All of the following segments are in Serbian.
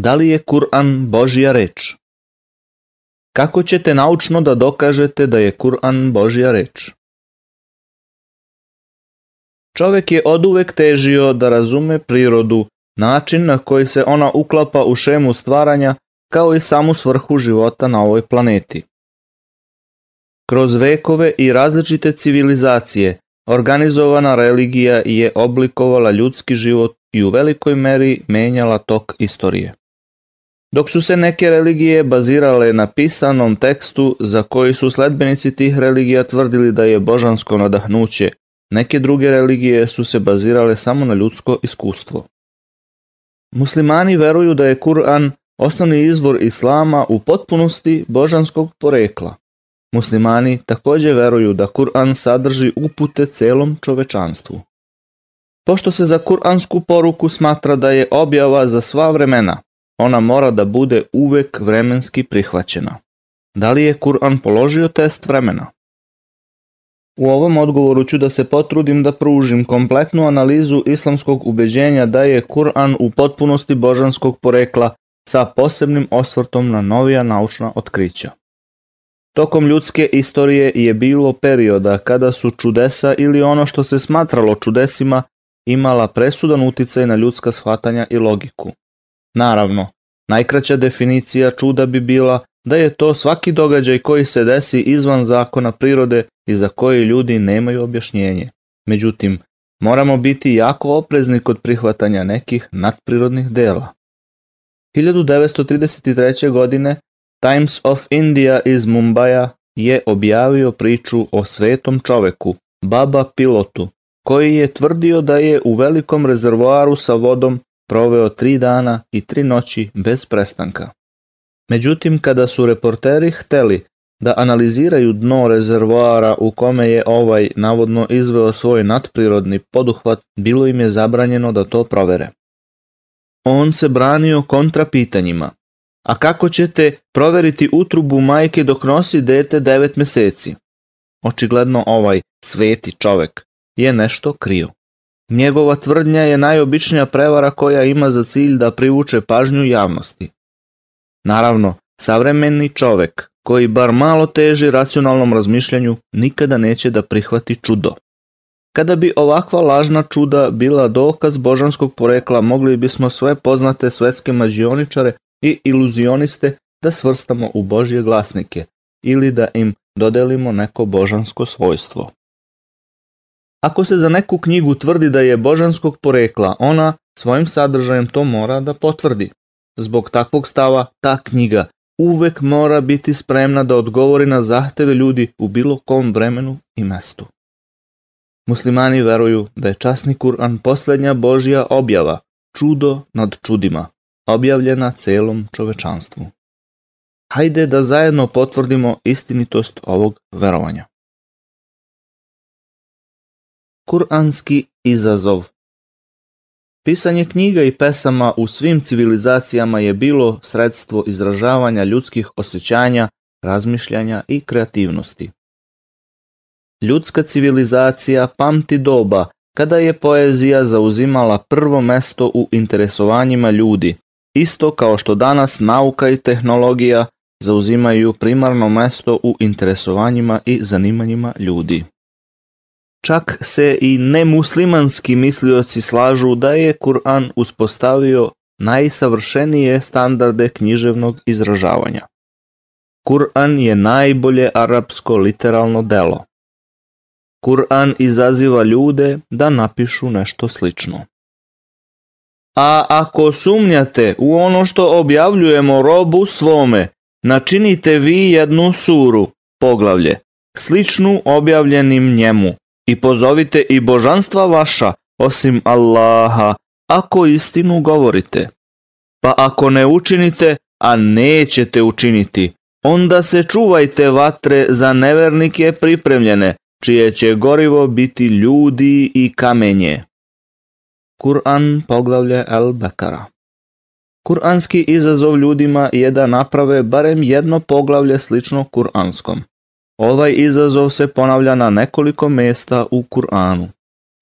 Da li je Kur'an Božja reč? Kako ćete naučno da dokažete da je Kur'an Božja reč? Čovek je oduvek težio da razume prirodu, način na koji se ona uklapa u šemu stvaranja, kao i samu svrhu života na ovoj planeti. Kroz vekove i različite civilizacije, organizovana religija je oblikovala ljudski život i u velikoj meri menjala tok istorije dok su se neke religije bazirale na pisanom tekstu za koji su sledbenici tih religija tvrdili da je božansko nadahnuće, neke druge religije su se bazirale samo na ljudsko iskustvo. Muslimani veruju da je Kur'an osnovni izvor islama u potpunosti božanskog porekla. Muslimani takođe veruju da Kur'an sadrži upute celom čovečanstvu. Pošto se za kuransku poruku smatra da je objava za sva vremena, ona mora da bude uvek vremenski prihvaćena. Da li je Kur'an položio test vremena? U ovom odgovoru ću da se potrudim da pružim kompletnu analizu islamskog ubeđenja da je Kur'an u potpunosti božanskog porekla sa posebnim osvrtom na novija naučna otkrića. Tokom ljudske istorije je bilo perioda kada su čudesa ili ono što se smatralo čudesima imala presudan uticaj na ljudska shvatanja i logiku. Naravno, najkraća definicija čuda bi bila da je to svaki događaj koji se desi izvan zakona prirode i za koji ljudi nemaju objašnjenje. Međutim, moramo biti jako oprezni kod prihvatanja nekih nadprirodnih dela. 1933. godine Times of India iz Mumbaja je objavio priču o svetom čoveku, Baba Pilotu, koji je tvrdio da je u velikom rezervoaru sa vodom proveo tri dana i tri noći bez prestanka. Međutim, kada su reporteri hteli da analiziraju dno rezervoara u kome je ovaj navodno izveo svoj nadprirodni poduhvat, bilo im je zabranjeno da to provere. On se branio kontra pitanjima. A kako ćete proveriti utrubu majke dok nosi dete 9 meseci? Očigledno ovaj sveti čovek je nešto krio. Njegova tvrdnja je najobičnija prevara koja ima za cilj da privuče pažnju javnosti. Naravno, savremeni čovek koji bar malo teži racionalnom razmišljanju nikada neće da prihvati čudo. Kada bi ovakva lažna čuda bila dokaz božanskog porekla, mogli bismo sve poznate svetske mađioničare i iluzioniste da svrstamo u božje glasnike ili da im dodelimo neko božansko svojstvo. Ako se za neku knjigu tvrdi da je božanskog porekla, ona svojim sadržajem to mora da potvrdi. Zbog takvog stava ta knjiga uvek mora biti spremna da odgovori na zahteve ljudi u bilo kom vremenu i mestu. Muslimani veruju da je časni Kur'an poslednja Božja objava, čudo nad čudima, objavljena celom čovečanstvu. Hajde da zajedno potvrdimo istinitost ovog verovanja. Kur'anski izazov Pisanje knjiga i pesama u svim civilizacijama je bilo sredstvo izražavanja ljudskih osjećanja, razmišljanja i kreativnosti. Ljudska civilizacija pamti doba kada je poezija zauzimala prvo mesto u interesovanjima ljudi, isto kao što danas nauka i tehnologija zauzimaju primarno mesto u interesovanjima i zanimanjima ljudi. Čak se i nemuslimanski mislioci slažu da je Kur'an uspostavio najsavršenije standarde književnog izražavanja. Kur'an je najbolje arapsko literalno delo. Kur'an izaziva ljude da napišu nešto slično. A ako sumnjate u ono što objavljujemo robu svome, načinite vi jednu suru, poglavlje, sličnu objavljenim njemu, I pozovite i božanstva vaša, osim Allaha, ako istinu govorite. Pa ako ne učinite, a nećete učiniti, onda se čuvajte vatre za nevernike pripremljene, čije će gorivo biti ljudi i kamenje. Kur'an poglavlje Al-Bekara Kur'anski izazov ljudima je da naprave barem jedno poglavlje slično kur'anskom. Ovaj izazov se ponavlja na nekoliko mesta u Kur'anu.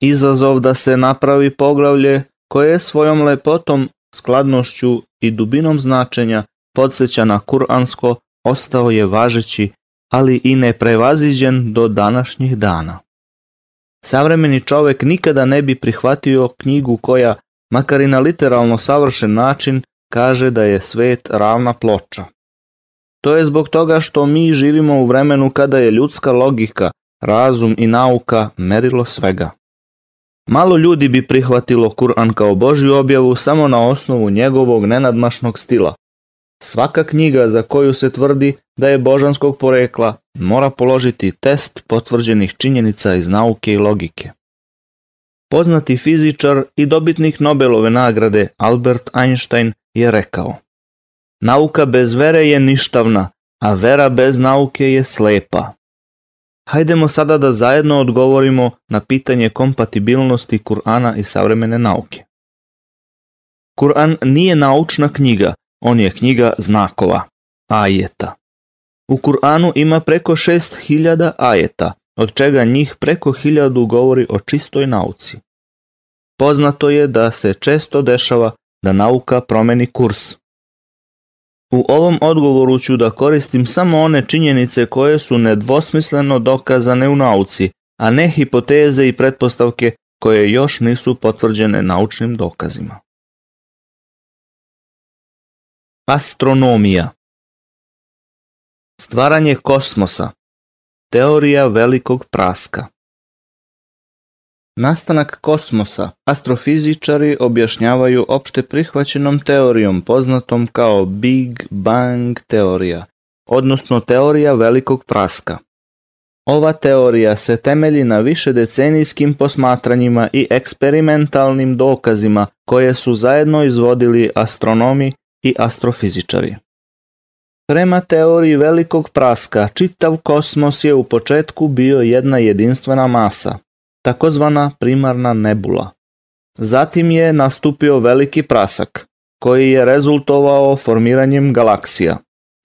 Izazov da se napravi poglavlje koje svojom lepotom, skladnošću i dubinom značenja podsjeća na kuransko ostao je važeći, ali i neprevaziđen do današnjih dana. Savremeni čovek nikada ne bi prihvatio knjigu koja, makar i na literalno savršen način, kaže da je svet ravna ploča. To je zbog toga što mi živimo u vremenu kada je ljudska logika, razum i nauka merilo svega. Malo ljudi bi prihvatilo Kur'an kao Božju objavu samo na osnovu njegovog nenadmašnog stila. Svaka knjiga za koju se tvrdi da je božanskog porekla mora položiti test potvrđenih činjenica iz nauke i logike. Poznati fizičar i dobitnik Nobelove nagrade Albert Einstein je rekao – Nauka bez vere je ništavna, a vera bez nauke je slepa. Hajdemo sada da zajedno odgovorimo na pitanje kompatibilnosti Kur'ana i savremene nauke. Kur'an nije naučna knjiga, on je knjiga znakova, ajeta. U Kur'anu ima preko 6000 ajeta, od čega njih preko 1000 govori o čistoj nauci. Poznato je da se često dešava da nauka promeni kurs, U ovom odgovoru ću da koristim samo one činjenice koje su nedvosmisleno dokazane u nauci, a ne hipoteze i pretpostavke koje još nisu potvrđene naučnim dokazima. Astronomija Stvaranje kosmosa Teorija velikog praska Nastanak kosmosa astrofizičari objašnjavaju opšte prihvaćenom teorijom poznatom kao Big Bang teorija, odnosno teorija velikog praska. Ova teorija se temelji na višedecenijskim posmatranjima i eksperimentalnim dokazima koje su zajedno izvodili astronomi i astrofizičari. Prema teoriji velikog praska, čitav kosmos je u početku bio jedna jedinstvena masa, takozvana primarna nebula. Zatim je nastupio veliki prasak, koji je rezultovao formiranjem galaksija.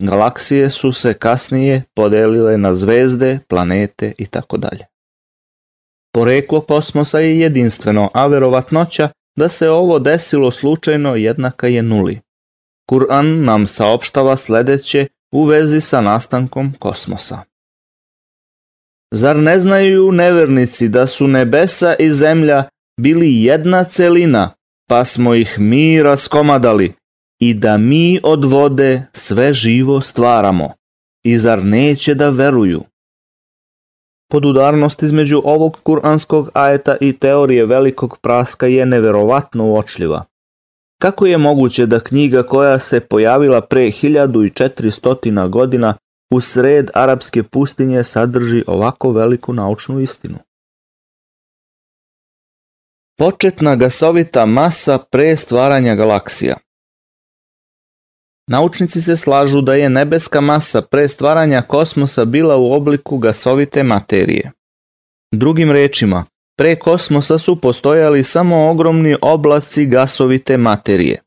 Galaksije su se kasnije podelile na zvezde, planete i tako dalje. Poreklo kosmosa je jedinstveno, a verovatnoća da se ovo desilo slučajno jednaka je nuli. Kur'an nam saopštava sledeće u vezi sa nastankom kosmosa. Zar ne znaju nevernici da su nebesa i zemlja bili jedna celina, pa smo ih mi raskomadali i da mi od vode sve živo stvaramo? I zar neće da veruju? Podudarnost između ovog kuranskog ajeta i teorije velikog praska je neverovatno uočljiva. Kako je moguće da knjiga koja se pojavila pre 1400 godina u sred arapske pustinje sadrži ovako veliku naučnu istinu. Početna gasovita masa pre stvaranja galaksija Naučnici se slažu da je nebeska masa pre stvaranja kosmosa bila u obliku gasovite materije. Drugim rečima, pre kosmosa su postojali samo ogromni oblaci gasovite materije.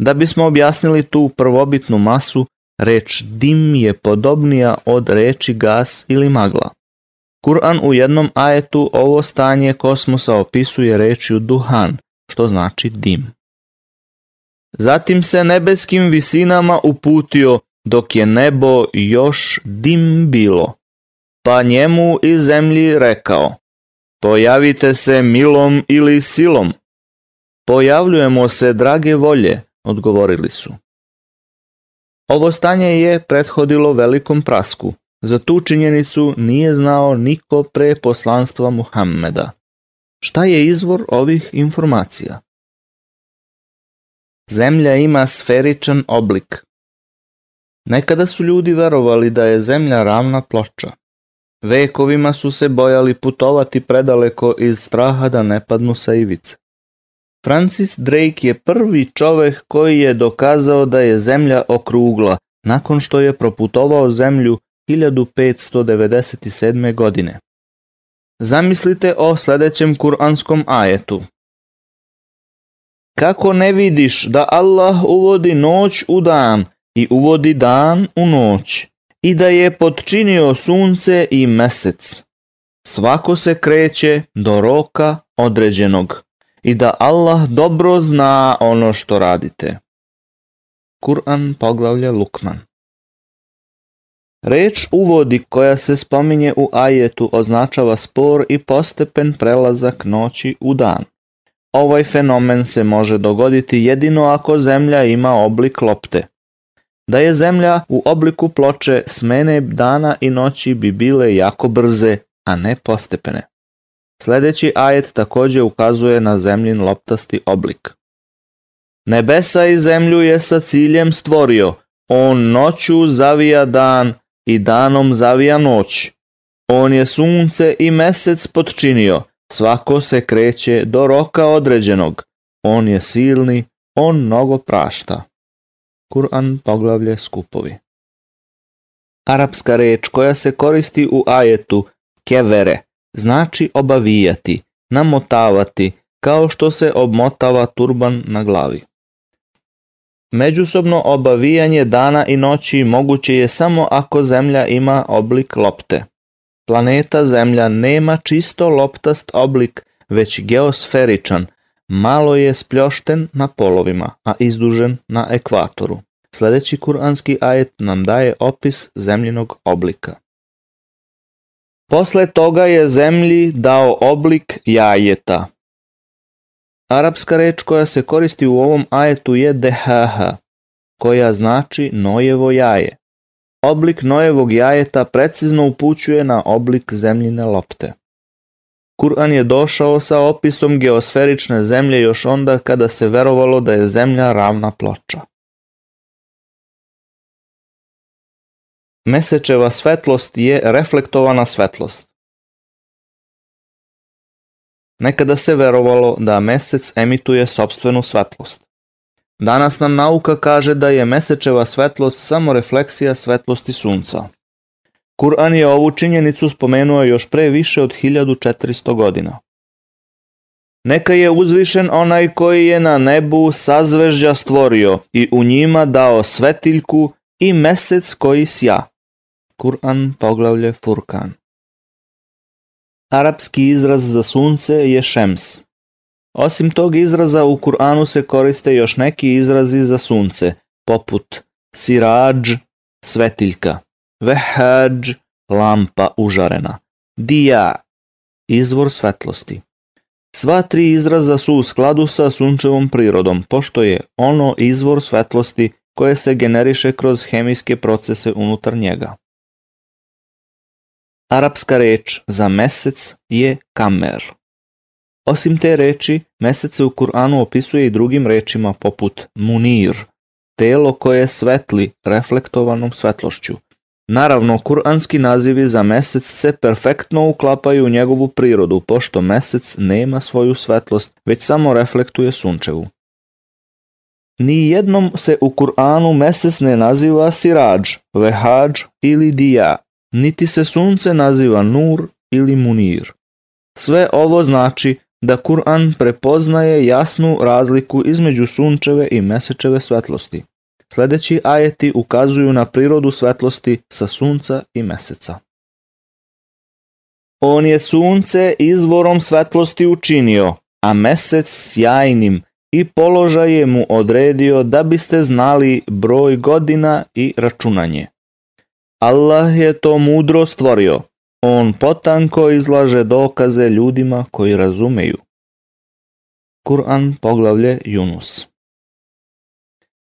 Da bismo objasnili tu prvobitnu masu, Reč dim je podobnija od reči gas ili magla. Kur'an u jednom ajetu ovo stanje kosmosa opisuje rečju duhan, što znači dim. Zatim se nebeskim visinama uputio dok je nebo još dim bilo, pa njemu i zemlji rekao, pojavite se milom ili silom. Pojavljujemo se drage volje, odgovorili su. Ovo stanje je prethodilo velikom prasku. Za tu činjenicu nije znao niko pre poslanstva Muhammeda. Šta je izvor ovih informacija? Zemlja ima sferičan oblik. Nekada su ljudi verovali da je zemlja ravna ploča. Vekovima su se bojali putovati predaleko iz straha da ne padnu sa ivice. Francis Drake je prvi čovek koji je dokazao da je zemlja okrugla nakon što je proputovao zemlju 1597. godine. Zamislite o sledećem kuranskom ajetu. Kako ne vidiš da Allah uvodi noć u dan i uvodi dan u noć i da je podčinio sunce i mesec? Svako se kreće do roka određenog i da Allah dobro zna ono što radite. Kur'an poglavlje Lukman Reč uvodi koja se spominje u ajetu označava spor i postepen prelazak noći u dan. Ovaj fenomen se može dogoditi jedino ako zemlja ima oblik lopte. Da je zemlja u obliku ploče smene dana i noći bi bile jako brze, a ne postepene. Sledeći ajet takođe ukazuje na zemljin loptasti oblik. Nebesa i zemlju je sa ciljem stvorio, on noću zavija dan i danom zavija noć. On je sunce i mesec potčinio. svako se kreće do roka određenog. On je silni, on mnogo prašta. Kur'an poglavlje skupovi. Arapska reč koja se koristi u ajetu kevere – znači obavijati, namotavati, kao što se obmotava turban na glavi. Međusobno obavijanje dana i noći moguće je samo ako zemlja ima oblik lopte. Planeta Zemlja nema čisto loptast oblik, već geosferičan, malo je spljošten na polovima, a izdužen na ekvatoru. Sledeći kuranski ajet nam daje opis zemljinog oblika. Posle toga je zemlji dao oblik jajeta. Arapska reč koja se koristi u ovom ajetu je dehaha, koja znači nojevo jaje. Oblik nojevog jajeta precizno upućuje na oblik zemljine lopte. Kur'an je došao sa opisom geosferične zemlje još onda kada se verovalo da je zemlja ravna ploča. Mesečeva svetlost je reflektovana svetlost. Nekada se verovalo da mesec emituje sobstvenu svetlost. Danas nam nauka kaže da je mesečeva svetlost samo refleksija svetlosti sunca. Kur'an je ovu činjenicu spomenuo još pre više od 1400 godina. Neka je uzvišen onaj koji je na nebu sazvežđa stvorio i u njima dao svetiljku i mesec koji sja. Kur'an, poglavlje Furkan. Arapski izraz za sunce je šems. Osim tog izraza u Kur'anu se koriste još neki izrazi za sunce, poput sirađ, svetiljka, vehađ, lampa užarena, dija, izvor svetlosti. Sva tri izraza su u skladu sa sunčevom prirodom, pošto je ono izvor svetlosti koje se generiše kroz hemijske procese unutar njega. Arapska reč za mesec je kamer. Osim te reči, mesec se u Kur'anu opisuje i drugim rečima poput munir, telo koje svetli reflektovanom svetlošću. Naravno, kuranski nazivi za mesec se perfektno uklapaju u njegovu prirodu, pošto mesec nema svoju svetlost, već samo reflektuje sunčevu. Nijednom se u Kur'anu mesec ne naziva sirađ, vehađ ili dija, niti se sunce naziva nur ili munir. Sve ovo znači da Kur'an prepoznaje jasnu razliku između sunčeve i mesečeve svetlosti. Sledeći ajeti ukazuju na prirodu svetlosti sa sunca i meseca. On je sunce izvorom svetlosti učinio, a mesec sjajnim i položaje mu odredio da biste znali broj godina i računanje. Allah je to mudro stvorio. On potanko izlaže dokaze ljudima koji razumeju. Kur'an poglavlje Yunus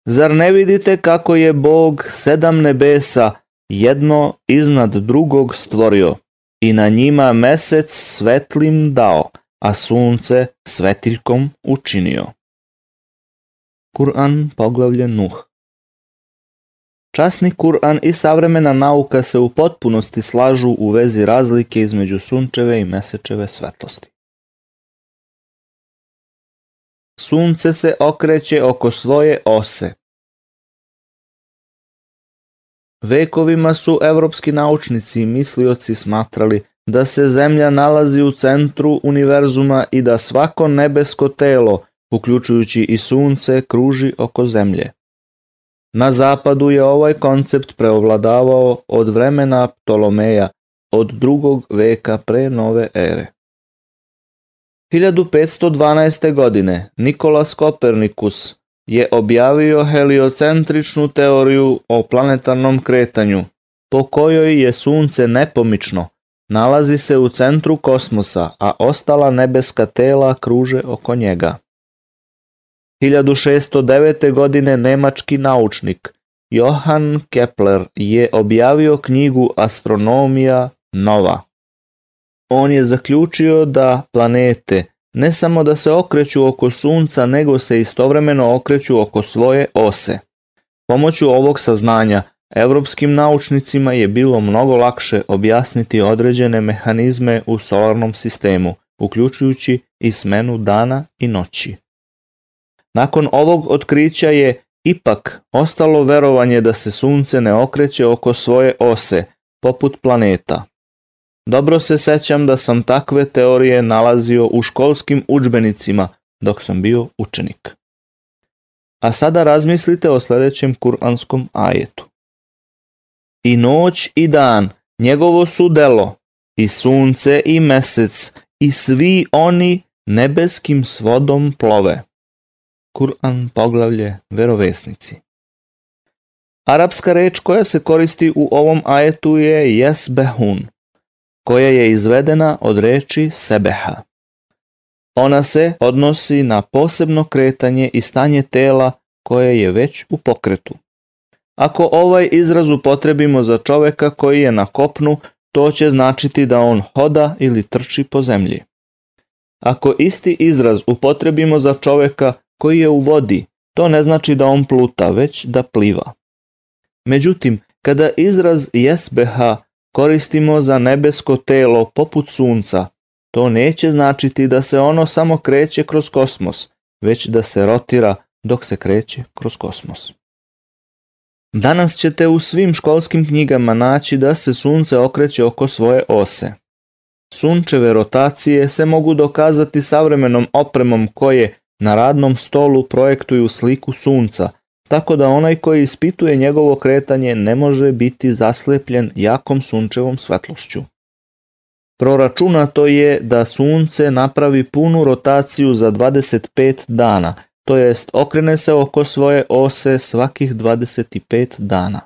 Zar ne vidite kako je Bog sedam nebesa jedno iznad drugog stvorio i na njima mesec svetlim dao, a sunce svetiljkom učinio? Kur'an poglavlje Nuh Časni Kur'an i savremena nauka se u potpunosti slažu u vezi razlike između sunčeve i mesečeve svetlosti. Sunce se okreće oko svoje ose. Vekovima su evropski naučnici i mislioci smatrali da se zemlja nalazi u centru univerzuma i da svako nebesko telo, uključujući i sunce, kruži oko zemlje. Na zapadu je ovaj koncept preovladavao od vremena Ptolomeja od drugog veka pre nove ere. 1512. godine Nikolas Kopernikus je objavio heliocentričnu teoriju o planetarnom kretanju, po kojoj je sunce nepomično, nalazi se u centru kosmosa, a ostala nebeska tela kruže oko njega. 1609. godine nemački naučnik Johann Kepler je objavio knjigu Astronomija nova. On je zaključio da planete ne samo da se okreću oko sunca, nego se istovremeno okreću oko svoje ose. Pomoću ovog saznanja evropskim naučnicima je bilo mnogo lakše objasniti određene mehanizme u solarnom sistemu, uključujući i smenu dana i noći. Nakon ovog otkrića je ipak ostalo verovanje da se sunce ne okreće oko svoje ose, poput planeta. Dobro se sećam da sam takve teorije nalazio u školskim učbenicima dok sam bio učenik. A sada razmislite o sledećem kuranskom ajetu. I noć i dan njegovo su delo, i sunce i mesec, i svi oni nebeskim svodom plove. Kur'an poglavlje Verovesnici. Arapska reč koja se koristi u ovom ajetu je jesbehun, koja je izvedena od reči sebeha. Ona se odnosi na posebno kretanje i stanje tela koje je već u pokretu. Ako ovaj izraz upotrebimo za čoveka koji je na kopnu, to će značiti da on hoda ili trči po zemlji. Ako isti izraz upotrebimo za čoveka koji je u vodi, to ne znači da on pluta, već da pliva. Međutim, kada izraz jesbeha koristimo za nebesko telo poput sunca, to neće značiti da se ono samo kreće kroz kosmos, već da se rotira dok se kreće kroz kosmos. Danas ćete u svim školskim knjigama naći da se sunce okreće oko svoje ose. Sunčeve rotacije se mogu dokazati savremenom opremom koje Na radnom stolu projektuju sliku sunca, tako da onaj koji ispituje njegovo kretanje ne može biti zaslepljen jakom sunčevom svetlošću. Proračunato je da sunce napravi punu rotaciju za 25 dana, to jest okrene se oko svoje ose svakih 25 dana.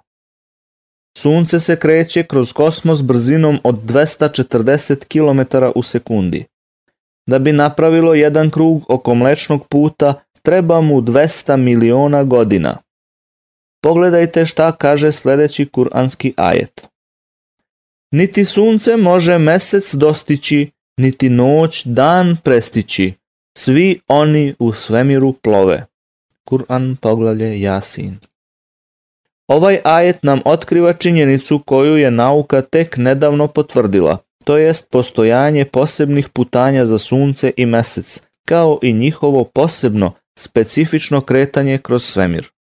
Sunce se kreće kroz kosmos brzinom od 240 km u sekundi. Da bi napravilo jedan krug oko mlečnog puta, treba mu 200 miliona godina. Pogledajte šta kaže sledeći kuranski ajet. Niti sunce može mesec dostići, niti noć dan prestići. Svi oni u svemiru plove. Kur'an poglavlje Jasin. Ovaj ajet nam otkriva činjenicu koju je nauka tek nedavno potvrdila – to jest postojanje posebnih putanja za sunce i mesec, kao i njihovo posebno, specifično kretanje kroz svemir.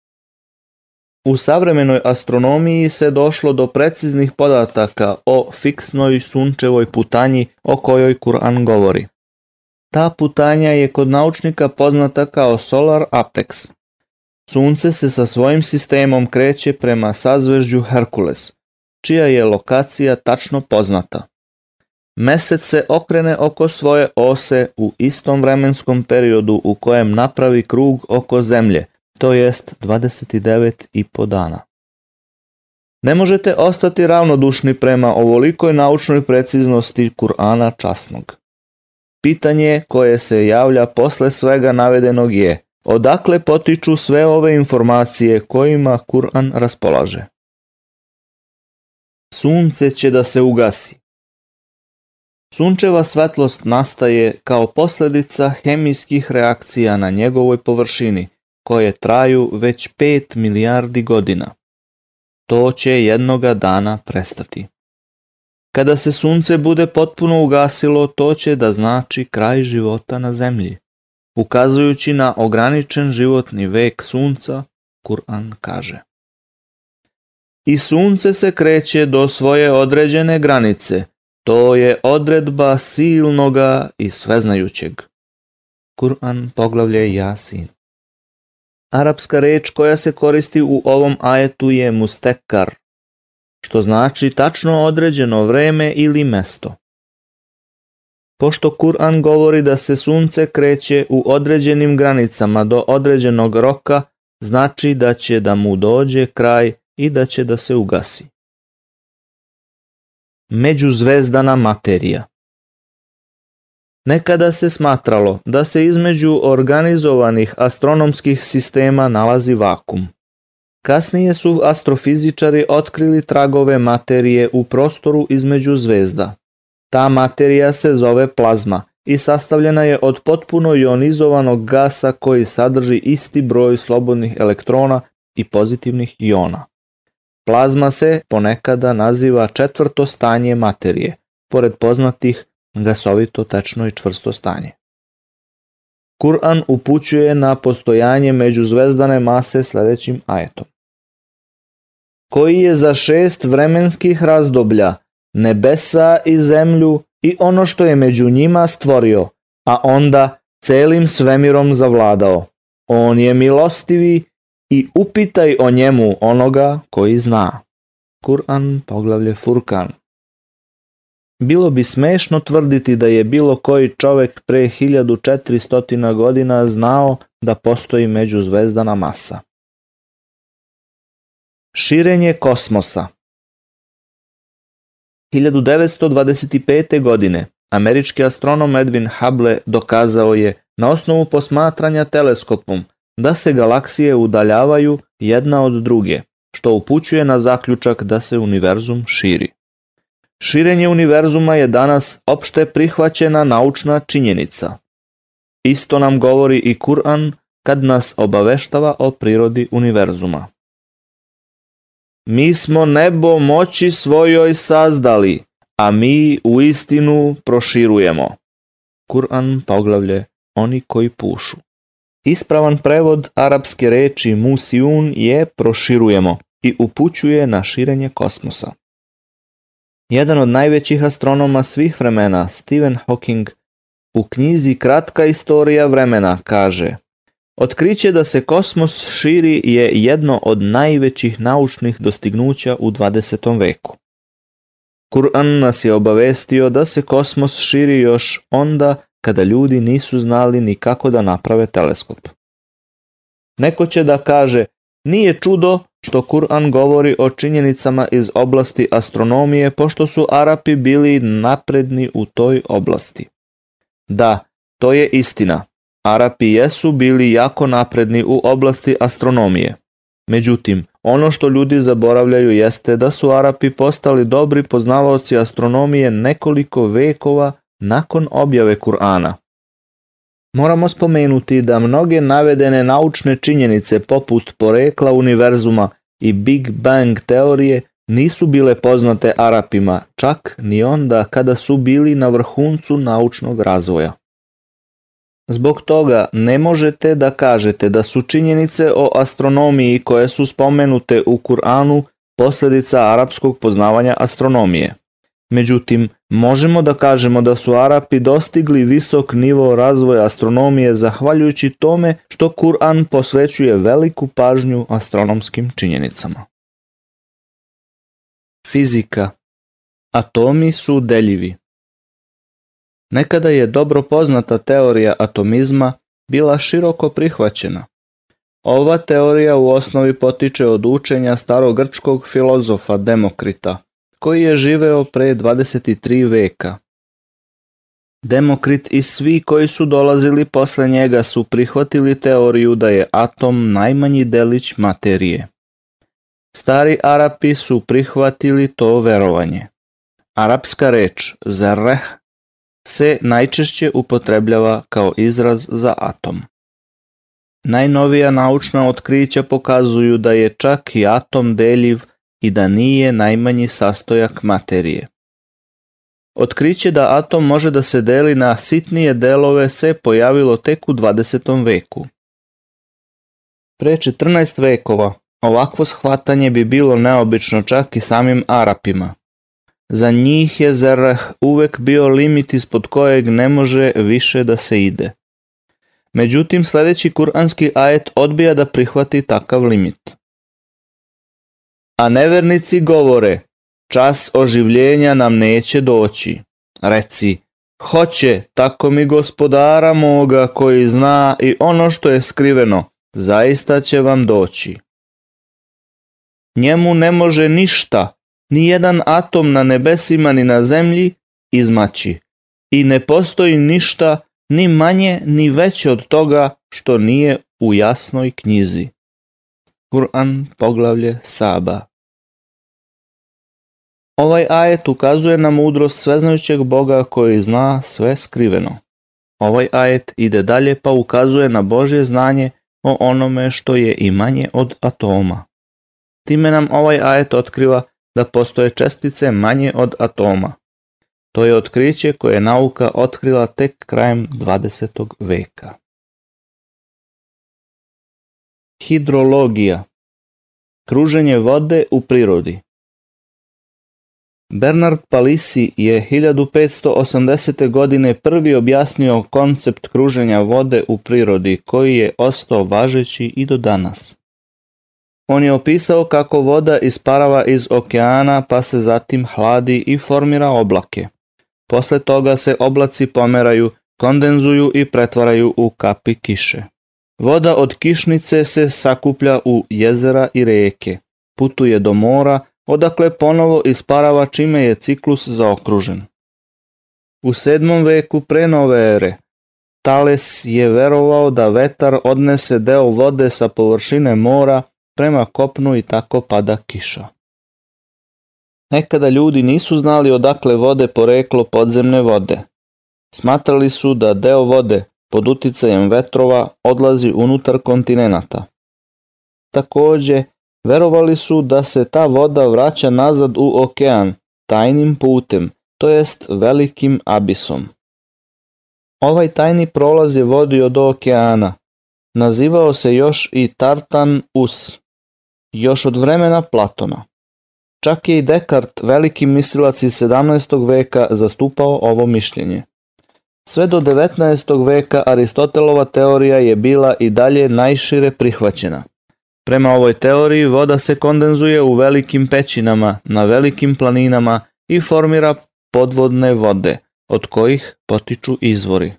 U savremenoj astronomiji se došlo do preciznih podataka o fiksnoj sunčevoj putanji o kojoj Kur'an govori. Ta putanja je kod naučnika poznata kao solar apex. Sunce se sa svojim sistemom kreće prema sazvežđu Herkules, čija je lokacija tačno poznata. Mesec se okrene oko svoje ose u istom vremenskom periodu u kojem napravi krug oko zemlje, to jest 29 i po dana. Ne možete ostati ravnodušni prema ovolikoj naučnoj preciznosti Kur'ana časnog. Pitanje koje se javlja posle svega navedenog je odakle potiču sve ove informacije kojima Kur'an raspolaže. Sunce će da se ugasi. Sunčeva svetlost nastaje kao posledica hemijskih reakcija na njegovoj površini, koje traju već 5 milijardi godina. To će jednoga dana prestati. Kada se sunce bude potpuno ugasilo, to će da znači kraj života na zemlji. Ukazujući na ograničen životni vek sunca, Kur'an kaže. I sunce se kreće do svoje određene granice – To je odredba silnoga i sveznajućeg. Kur'an poglavlje Jasin. Arapska reč koja se koristi u ovom ajetu je mustekar, što znači tačno određeno vreme ili mesto. Pošto Kur'an govori da se sunce kreće u određenim granicama do određenog roka, znači da će da mu dođe kraj i da će da se ugasi međuzvezdana materija. Nekada se smatralo da se između organizovanih astronomskih sistema nalazi vakum. Kasnije su astrofizičari otkrili tragove materije u prostoru između zvezda. Ta materija se zove plazma i sastavljena je od potpuno ionizovanog gasa koji sadrži isti broj slobodnih elektrona i pozitivnih iona. Plazma se ponekada naziva četvrto stanje materije, pored poznatih gasovito, tečno i čvrsto stanje. Kur'an upućuje na postojanje međuzvezdane mase sledećim ajetom. Koji je za šest vremenskih razdoblja nebesa i zemlju i ono što je među njima stvorio, a onda celim svemirom zavladao. On je milostivi i upitaj o njemu onoga koji zna. Kur'an poglavlje Furkan Bilo bi smešno tvrditi da je bilo koji čovek pre 1400 godina znao da postoji međuzvezdana masa. Širenje kosmosa 1925. godine američki astronom Edwin Hubble dokazao je na osnovu posmatranja teleskopom da se galaksije udaljavaju jedna od druge, što upućuje na zaključak da se univerzum širi. Širenje univerzuma je danas opšte prihvaćena naučna činjenica. Isto nam govori i Kur'an kad nas obaveštava o prirodi univerzuma. Mi smo nebo moći svojoj sazdali, a mi u istinu proširujemo. Kur'an poglavlje Oni koji pušu. Ispravan prevod arapske reči musijun je proširujemo i upućuje na širenje kosmosa. Jedan od najvećih astronoma svih vremena, Stephen Hawking, u knjizi Kratka istorija vremena kaže Otkriće da se kosmos širi je jedno od najvećih naučnih dostignuća u 20. veku. Kur'an nas je obavestio da se kosmos širi još onda kada ljudi nisu znali ni kako da naprave teleskop. Neko će da kaže, nije čudo što Kur'an govori o činjenicama iz oblasti astronomije pošto su Arapi bili napredni u toj oblasti. Da, to je istina. Arapi jesu bili jako napredni u oblasti astronomije. Međutim, ono što ljudi zaboravljaju jeste da su Arapi postali dobri poznavaoci astronomije nekoliko vekova nakon objave Kur'ana. Moramo spomenuti da mnoge navedene naučne činjenice poput porekla univerzuma i Big Bang teorije nisu bile poznate Arapima, čak ni onda kada su bili na vrhuncu naučnog razvoja. Zbog toga ne možete da kažete da su činjenice o astronomiji koje su spomenute u Kur'anu posledica arapskog poznavanja astronomije. Međutim, možemo da kažemo da su Arapi dostigli visok nivo razvoja astronomije zahvaljujući tome što Kur'an posvećuje veliku pažnju astronomskim činjenicama. Fizika Atomi su deljivi Nekada je dobro poznata teorija atomizma bila široko prihvaćena. Ova teorija u osnovi potiče od učenja starogrčkog filozofa Demokrita – koji je živeo pre 23 veka. Demokrit i svi koji su dolazili posle njega su prihvatili teoriju da je atom najmanji delić materije. Stari Arapi su prihvatili to verovanje. Arapska reč zareh se najčešće upotrebljava kao izraz za atom. Najnovija naučna otkrića pokazuju da je čak i atom deljiv i da nije najmanji sastojak materije. Otkriće da atom može da se deli na sitnije delove se pojavilo tek u 20. veku. Pre 14 vekova ovakvo shvatanje bi bilo neobično čak i samim Arapima. Za njih je zerah uvek bio limit ispod kojeg ne može više da se ide. Međutim, sledeći kuranski ajet odbija da prihvati takav limit a nevernici govore, čas oživljenja nam neće doći. Reci, hoće, tako mi gospodara moga koji zna i ono što je skriveno, zaista će vam doći. Njemu ne može ništa, ni jedan atom na nebesima ni na zemlji izmaći. I ne postoji ništa ni manje ni veće od toga što nije u jasnoj knjizi. Kur'an poglavlje Saba Ovaj ajet ukazuje na mudrost sveznajućeg Boga koji zna sve skriveno. Ovaj ajet ide dalje pa ukazuje na Božje znanje o onome što je i manje od atoma. Time nam ovaj ajet otkriva da postoje čestice manje od atoma. To je otkriće koje je nauka otkrila tek krajem 20. veka. Hidrologija Kruženje vode u prirodi Bernard Palisi je 1580. godine prvi objasnio koncept kruženja vode u prirodi koji je ostao važeći i do danas. On je opisao kako voda isparava iz okeana pa se zatim hladi i formira oblake. Posle toga se oblaci pomeraju, kondenzuju i pretvaraju u kapi kiše. Voda od kišnice se sakuplja u jezera i reke, putuje do mora, odakle ponovo isparava čime je ciklus zaokružen. U 7. veku pre nove ere Tales je verovao da vetar odnese deo vode sa površine mora prema kopnu i tako pada kiša. Nekada ljudi nisu znali odakle vode poreklo podzemne vode. Smatrali su da deo vode pod uticajem vetrova odlazi unutar kontinenta. Takođe, Verovali su da se ta voda vraća nazad u okean, tajnim putem, to jest velikim abisom. Ovaj tajni prolaz je vodio do okeana. Nazivao se još i Tartan Us, još od vremena Platona. Čak je i Dekart, veliki mislilac iz 17. veka, zastupao ovo mišljenje. Sve do 19. veka Aristotelova teorija je bila i dalje najšire prihvaćena. Prema ovoj teoriji voda se kondenzuje u velikim pećinama na velikim planinama i formira podvodne vode, od kojih potiču izvori.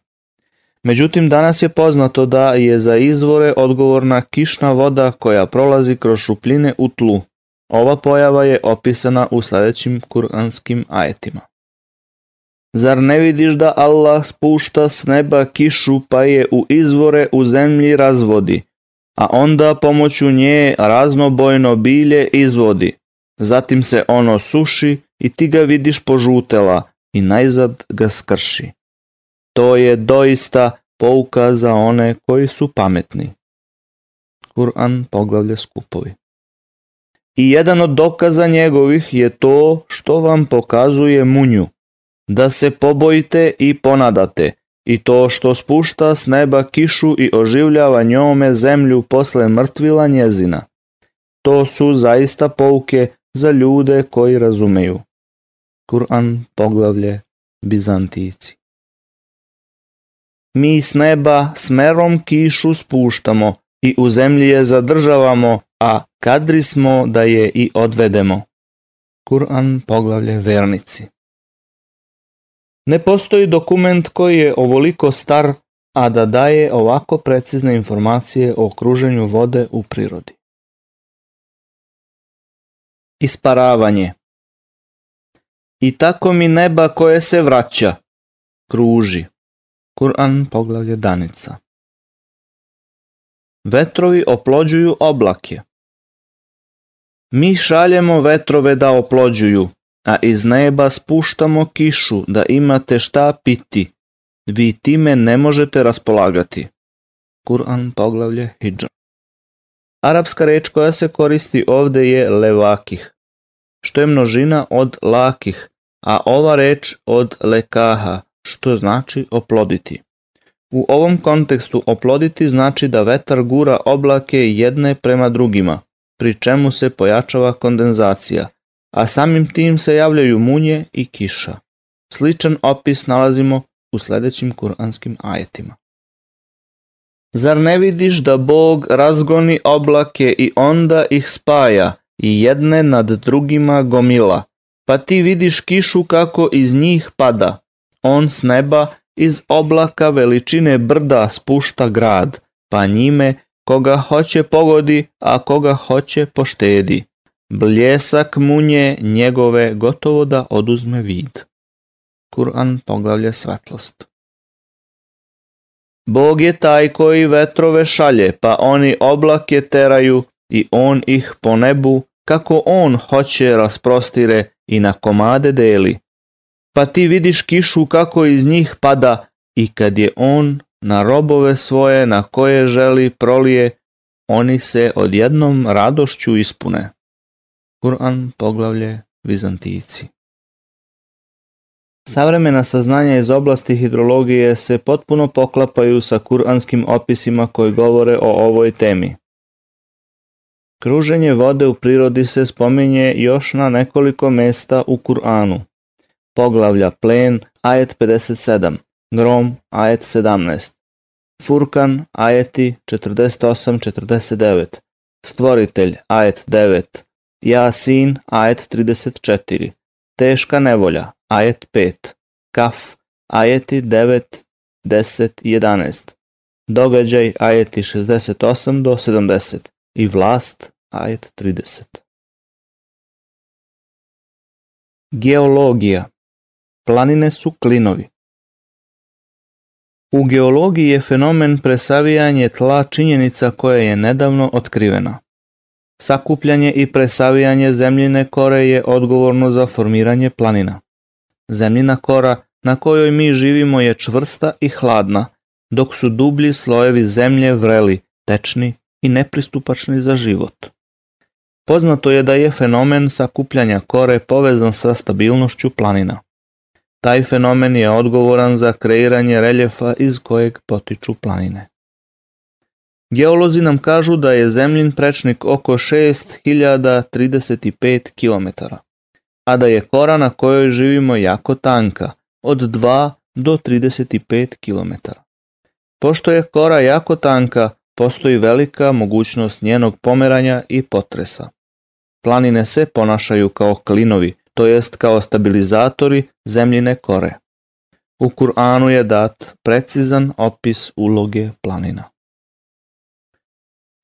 Međutim, danas je poznato da je za izvore odgovorna kišna voda koja prolazi kroz šupljine u tlu. Ova pojava je opisana u sledećim kuranskim ajetima. Zar ne vidiš da Allah spušta s neba kišu pa je u izvore u zemlji razvodi – a onda pomoću nje raznobojno bilje izvodi. Zatim se ono suši i ti ga vidiš požutela i najzad ga skrši. To je doista pouka za one koji su pametni. Kur'an poglavlje skupovi. I jedan od dokaza njegovih je to što vam pokazuje munju, da se pobojite i ponadate – i to što spušta s neba kišu i oživljava njome zemlju posle mrtvila njezina. To su zaista pouke za ljude koji razumeju. Kur'an poglavlje Bizantijici. Mi s neba smerom kišu spuštamo i u zemlji je zadržavamo, a kadri smo da je i odvedemo. Kur'an poglavlje Vernici. Ne postoji dokument koji je ovoliko star, a da daje ovako precizne informacije o kruženju vode u prirodi. Isparavanje I tako mi neba koje se vraća, kruži. Kur'an poglavlje Danica Vetrovi oplođuju oblake. Mi šaljemo vetrove da oplođuju, a iz neba spuštamo kišu da imate šta piti. Vi time ne možete raspolagati. Kur'an poglavlje Hidžan. Arapska reč koja se koristi ovde je levakih, što je množina od lakih, a ova reč od lekaha, što znači oploditi. U ovom kontekstu oploditi znači da vetar gura oblake jedne prema drugima, pri čemu se pojačava kondenzacija, a samim tim se javljaju munje i kiša. Sličan opis nalazimo u sledećim kuranskim ajetima. Zar ne vidiš da Bog razgoni oblake i onda ih spaja i jedne nad drugima gomila, pa ti vidiš kišu kako iz njih pada. On s neba iz oblaka veličine brda spušta grad, pa njime koga hoće pogodi, a koga hoće poštedi. Bljesak munje njegove gotovo da oduzme vid. Kur'an poglavlje svetlost. Bog je taj koji vetrove šalje, pa oni oblake teraju i on ih po nebu, kako on hoće rasprostire i na komade deli. Pa ti vidiš kišu kako iz njih pada i kad je on na robove svoje na koje želi prolije, oni se odjednom radošću ispune. Kur'an poglavlje Vizantijci Savremena saznanja iz oblasti hidrologije se potpuno poklapaju sa kuranskim opisima koji govore o ovoj temi. Kruženje vode u prirodi se spominje još na nekoliko mesta u Kur'anu. Poglavlja plen, ajet 57, grom, ajet 17, furkan, ajeti 48-49, stvoritelj, ajet 9, Jasin, ajet 34. Teška nevolja, ajet 5. Kaf, ajeti 9, 10 11. Događaj, ajeti 68 do 70. I vlast, ajet 30. Geologija. Planine su klinovi. U geologiji je fenomen presavijanje tla činjenica koja je nedavno otkrivena. Sakupljanje i presavijanje zemljine kore je odgovorno za formiranje planina. Zemljina kora na kojoj mi živimo je čvrsta i hladna, dok su dublji slojevi zemlje vreli, tečni i nepristupačni za život. Poznato je da je fenomen sakupljanja kore povezan sa stabilnošću planina. Taj fenomen je odgovoran za kreiranje reljefa iz kojeg potiču planine. Geolozi nam kažu da je zemljin prečnik oko 6035 km, a da je kora na kojoj živimo jako tanka, od 2 do 35 km. Pošto je kora jako tanka, postoji velika mogućnost njenog pomeranja i potresa. Planine se ponašaju kao klinovi, to jest kao stabilizatori zemljine kore. U Kur'anu je dat precizan opis uloge planina.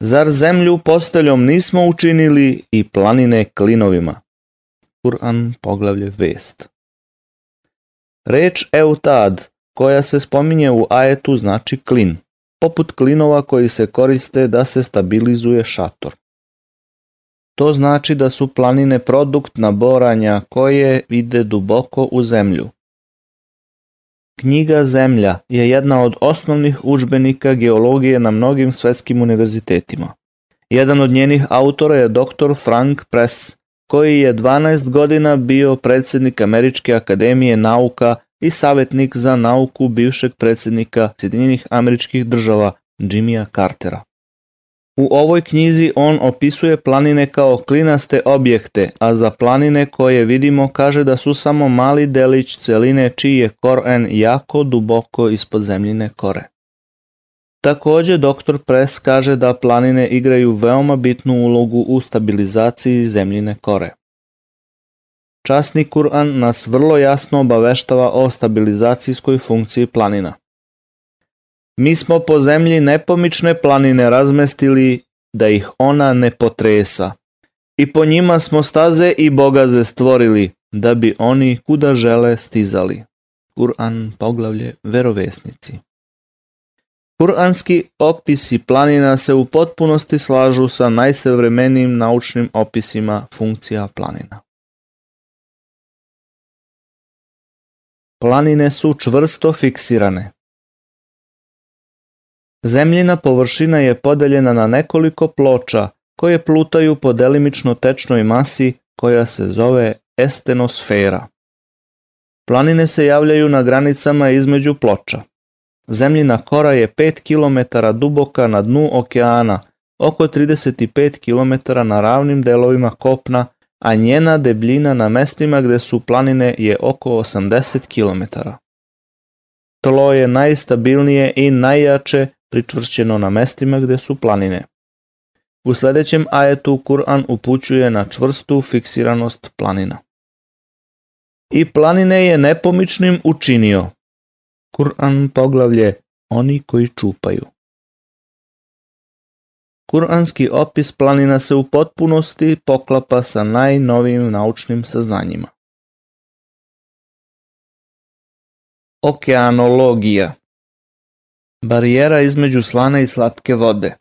Zar zemlju posteljom nismo učinili i planine klinovima? Kur'an poglavlje vest. Reč eutad, koja se spominje u ajetu, znači klin, poput klinova koji se koriste da se stabilizuje šator. To znači da su planine produkt naboranja koje ide duboko u zemlju. Knjiga Zemlja je jedna od osnovnih udžbenika geologije na mnogim svetskim univerzitetima. Jedan od njenih autora je dr. Frank Press, koji je 12 godina bio predsednik Američke akademije nauka i savjetnik za nauku bivšeg predsednika Sjedinjenih američkih država Jimmya Cartera. U ovoj knjizi on opisuje planine kao klinaste objekte, a za planine koje vidimo kaže da su samo mali delić celine čiji je koren jako duboko ispod zemljine kore. Takođe, dr. Press kaže da planine igraju veoma bitnu ulogu u stabilizaciji zemljine kore. Časni Kur'an nas vrlo jasno obaveštava o stabilizacijskoj funkciji planina. Mi smo po zemlji nepomične planine razmestili da ih ona ne potresa. I po njima smo staze i bogaze stvorili da bi oni kuda žele stizali. Kur'an poglavlje verovesnici. Kur'anski opisi planina se u potpunosti slažu sa najsevremenijim naučnim opisima funkcija planina. Planine su čvrsto fiksirane, Zemljina površina je podeljena na nekoliko ploča koje plutaju po delimično tečnoj masi koja se zove estenosfera. Planine se javljaju na granicama između ploča. Zemljina kora je 5 km duboka na dnu okeana, oko 35 km na ravnim delovima kopna, a njena debljina na mestima gde su planine je oko 80 km. Tlo je najstabilnije i najjače pričvršćeno na mestima gde su planine. U sledećem ajetu Kur'an upućuje na čvrstu fiksiranost planina. I planine je nepomičnim učinio. Kur'an poglavlje Oni koji čupaju. Kur'anski opis planina se u potpunosti poklapa sa najnovijim naučnim saznanjima. Okeanologija – Barijera između slane i slatke vode.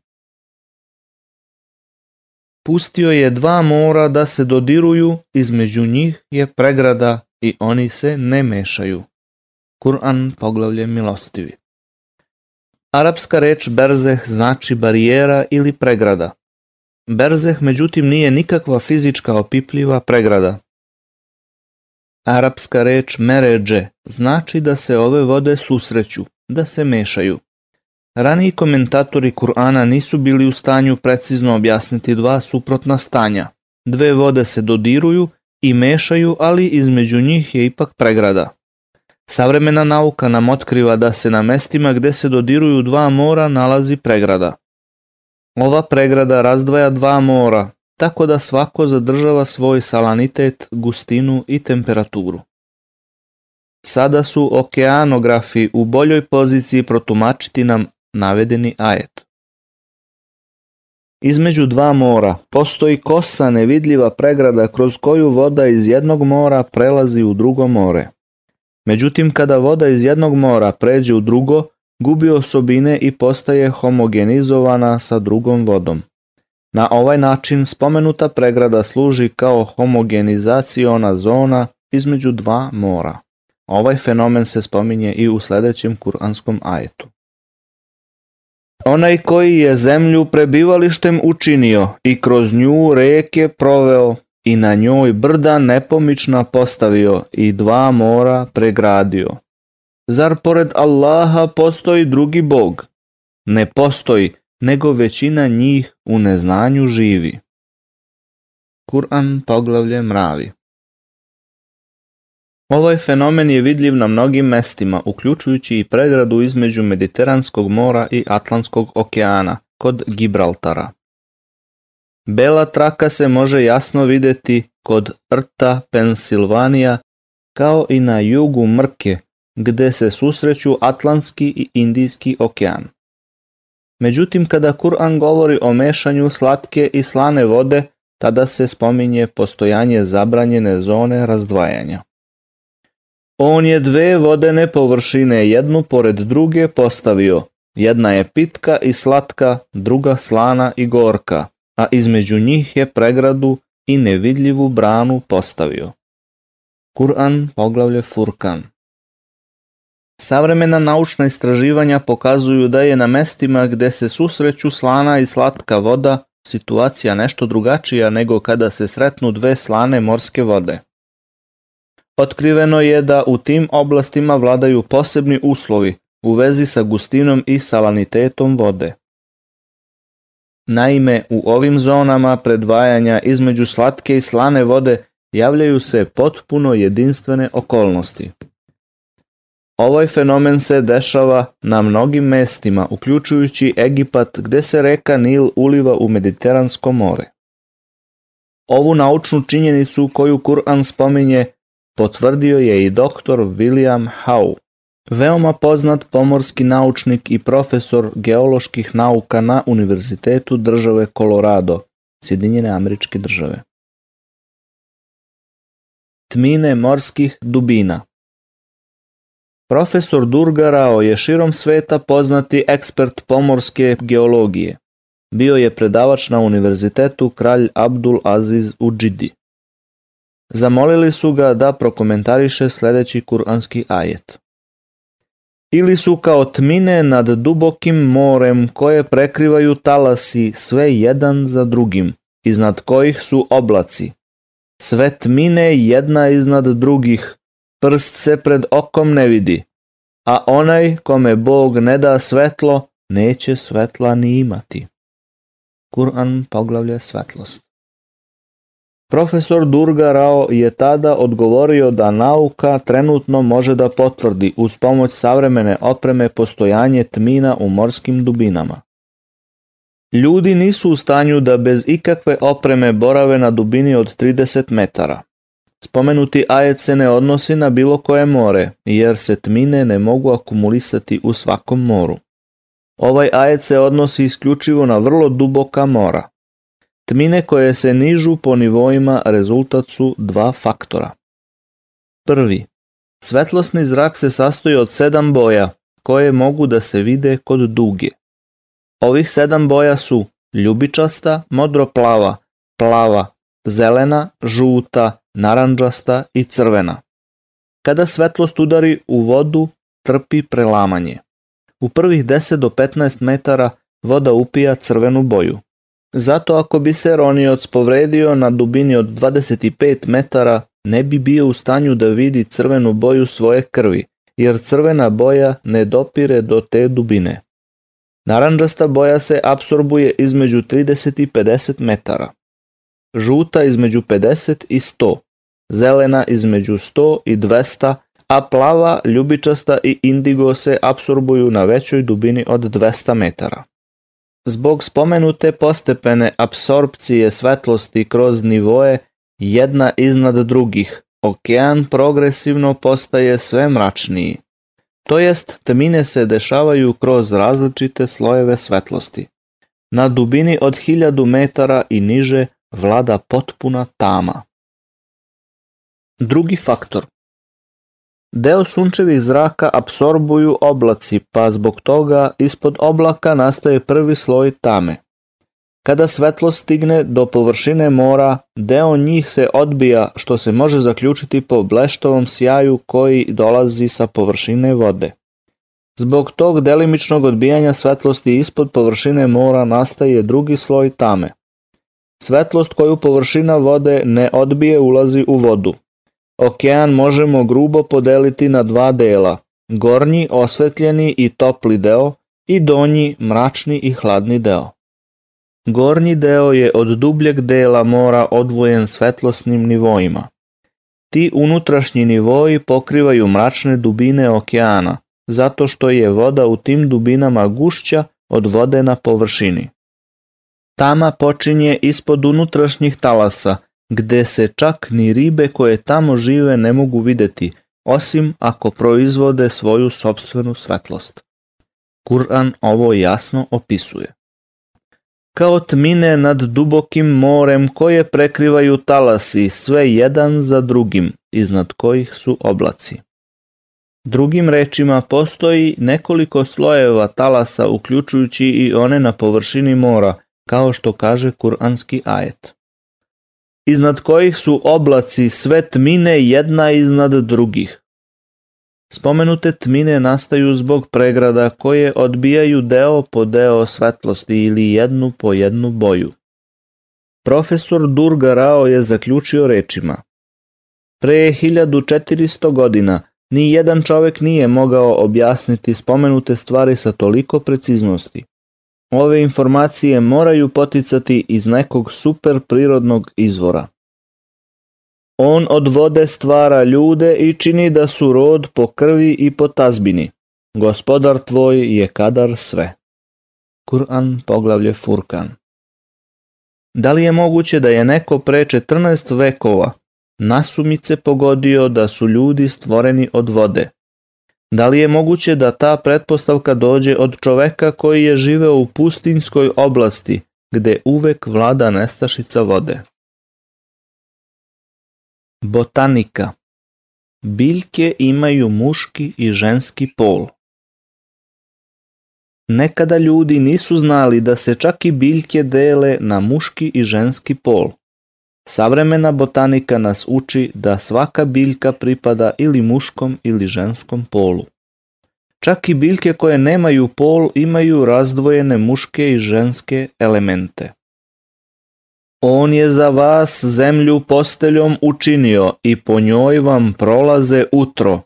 Pustio je dva mora da se dodiruju, između njih je pregrada i oni se ne mešaju. Kur'an poglavlje milostivi. Arapska reč berzeh znači barijera ili pregrada. Berzeh međutim nije nikakva fizička opipljiva pregrada. Arapska reč meređe znači da se ove vode susreću, da se mešaju. Raniji komentatori Kur'ana nisu bili u stanju precizno objasniti dva suprotna stanja. Dve vode se dodiruju i mešaju, ali između njih je ipak pregrada. Savremena nauka nam otkriva da se na mestima gde se dodiruju dva mora nalazi pregrada. Ova pregrada razdvaja dva mora, tako da svako zadržava svoj salanitet, gustinu i temperaturu. Sada su okeanografi u boljoj poziciji protumačiti nam navedeni ajet. Između dva mora postoji kosa nevidljiva pregrada kroz koju voda iz jednog mora prelazi u drugo more. Međutim, kada voda iz jednog mora pređe u drugo, gubi osobine i postaje homogenizovana sa drugom vodom. Na ovaj način spomenuta pregrada služi kao homogenizaciona zona između dva mora. Ovaj fenomen se spominje i u sledećem kuranskom ajetu. Onaj koji je zemlju prebivalištem učinio i kroz nju reke proveo i na njoj brda nepomična postavio i dva mora pregradio. Zar pored Allaha postoji drugi Bog? Ne postoji, nego većina njih u neznanju živi. Kur'an poglavlje mravi Ovaj fenomen je vidljiv na mnogim mestima, uključujući i pregradu između Mediteranskog mora i Atlantskog okeana, kod Gibraltara. Bela traka se može jasno videti kod Rta Pensilvanija, kao i na jugu Mrke, gde se susreću Atlantski i Indijski okean. Međutim, kada Kur'an govori o mešanju slatke i slane vode, tada se spominje postojanje zabranjene zone razdvajanja. On je dve vodene površine jednu pored druge postavio. Jedna je pitka i slatka, druga slana i gorka, a između njih je pregradu i nevidljivu branu postavio. Kur'an poglavlje Furkan Savremena naučna istraživanja pokazuju da je na mestima gde se susreću slana i slatka voda situacija nešto drugačija nego kada se sretnu dve slane morske vode. Otkriveno je da u tim oblastima vladaju posebni uslovi u vezi sa gustinom i salanitetom vode. Naime, u ovim zonama predvajanja između slatke i slane vode javljaju se potpuno jedinstvene okolnosti. Ovaj fenomen se dešava na mnogim mestima, uključujući Egipat gde se reka Nil uliva u Mediteransko more. Ovu naučnu činjenicu koju Kur'an spominje potvrdio je i dr. William Howe, veoma poznat pomorski naučnik i profesor geoloških nauka na Univerzitetu države Colorado, Sjedinjene američke države. Tmine morskih dubina Profesor Durgarao je širom sveta poznati ekspert pomorske geologije. Bio je predavač na univerzitetu kralj Abdul Aziz Uđidi. Zamolili su ga da prokomentariše sledeći kuranski ajet. Ili su kao tmine nad dubokim morem koje prekrivaju talasi sve jedan za drugim, iznad kojih su oblaci. Sve tmine jedna iznad drugih, prst se pred okom ne vidi, a onaj kome Bog ne da svetlo, neće svetla ni imati. Kur'an poglavlje svetlost. Profesor Durga Rao je tada odgovorio da nauka trenutno može da potvrdi uz pomoć savremene opreme postojanje tmina u morskim dubinama. Ljudi nisu u stanju da bez ikakve opreme borave na dubini od 30 metara. Spomenuti AEC se ne odnosi na bilo koje more, jer se tmine ne mogu akumulisati u svakom moru. Ovaj AEC odnosi isključivo na vrlo duboka mora. Tmine koje se nižu po nivoima rezultat su dva faktora. Prvi. Svetlosni zrak se sastoji od sedam boja koje mogu da se vide kod duge. Ovih sedam boja su ljubičasta, modroplava, plava, zelena, žuta, naranđasta i crvena. Kada svetlost udari u vodu, trpi prelamanje. U prvih 10 do 15 metara voda upija crvenu boju. Zato ako bi se ronioc povredio na dubini od 25 metara, ne bi bio u stanju da vidi crvenu boju svoje krvi, jer crvena boja ne dopire do te dubine. Naranđasta boja se apsorbuje između 30 i 50 metara. Žuta između 50 i 100, zelena između 100 i 200, a plava, ljubičasta i indigo se apsorbuju na većoj dubini od 200 metara. Zbog spomenute postepene apsorpcije svetlosti kroz nivoe jedna iznad drugih, okean progresivno postaje sve mračniji. To jest, temine se dešavaju kroz različite slojeve svetlosti. Na dubini od 1000 metara i niže vlada potpuna tama. Drugi faktor Deo sunčevih zraka apsorbuju oblaci, pa zbog toga ispod oblaka nastaje prvi sloj tame. Kada svetlo stigne do površine mora, deo njih se odbija, što se može zaključiti po bleštovom sjaju koji dolazi sa površine vode. Zbog tog delimičnog odbijanja svetlosti ispod površine mora nastaje drugi sloj tame. Svetlost koju površina vode ne odbije ulazi u vodu. Okean možemo grubo podeliti na dva dela, gornji osvetljeni i topli deo i donji mračni i hladni deo. Gornji deo je od dubljeg dela mora odvojen svetlosnim nivoima. Ti unutrašnji nivoji pokrivaju mračne dubine okeana, zato što je voda u tim dubinama gušća od vode na površini. Tama počinje ispod unutrašnjih talasa gde se čak ni ribe koje tamo žive ne mogu videti, osim ako proizvode svoju sobstvenu svetlost. Kur'an ovo jasno opisuje. Kao tmine nad dubokim morem koje prekrivaju talasi sve jedan za drugim, iznad kojih su oblaci. Drugim rečima postoji nekoliko slojeva talasa uključujući i one na površini mora, kao što kaže kuranski ajet iznad kojih su oblaci sve tmine jedna iznad drugih. Spomenute tmine nastaju zbog pregrada koje odbijaju deo po deo svetlosti ili jednu po jednu boju. Profesor Durga Rao je zaključio rečima Pre 1400 godina ni jedan čovek nije mogao objasniti spomenute stvari sa toliko preciznosti. Ove informacije moraju poticati iz nekog superprirodnog izvora. On od vode stvara ljude i čini da su rod po krvi i po tazbini. Gospodar tvoj je kadar sve. Kur'an poglavlje Furkan Da li je moguće da je neko pre 14 vekova nasumice pogodio da su ljudi stvoreni od vode, Da li je moguće da ta pretpostavka dođe od čoveka koji je živeo u pustinskoj oblasti, gde uvek vlada nestašica vode? Botanika Biljke imaju muški i ženski pol. Nekada ljudi nisu znali da se čak i biljke dele na muški i ženski pol. Savremena botanika nas uči da svaka biljka pripada ili muškom ili ženskom polu. Čak i biljke koje nemaju pol imaju razdvojene muške i ženske elemente. On je za vas zemlju posteljom učinio i po njoj vam prolaze utro.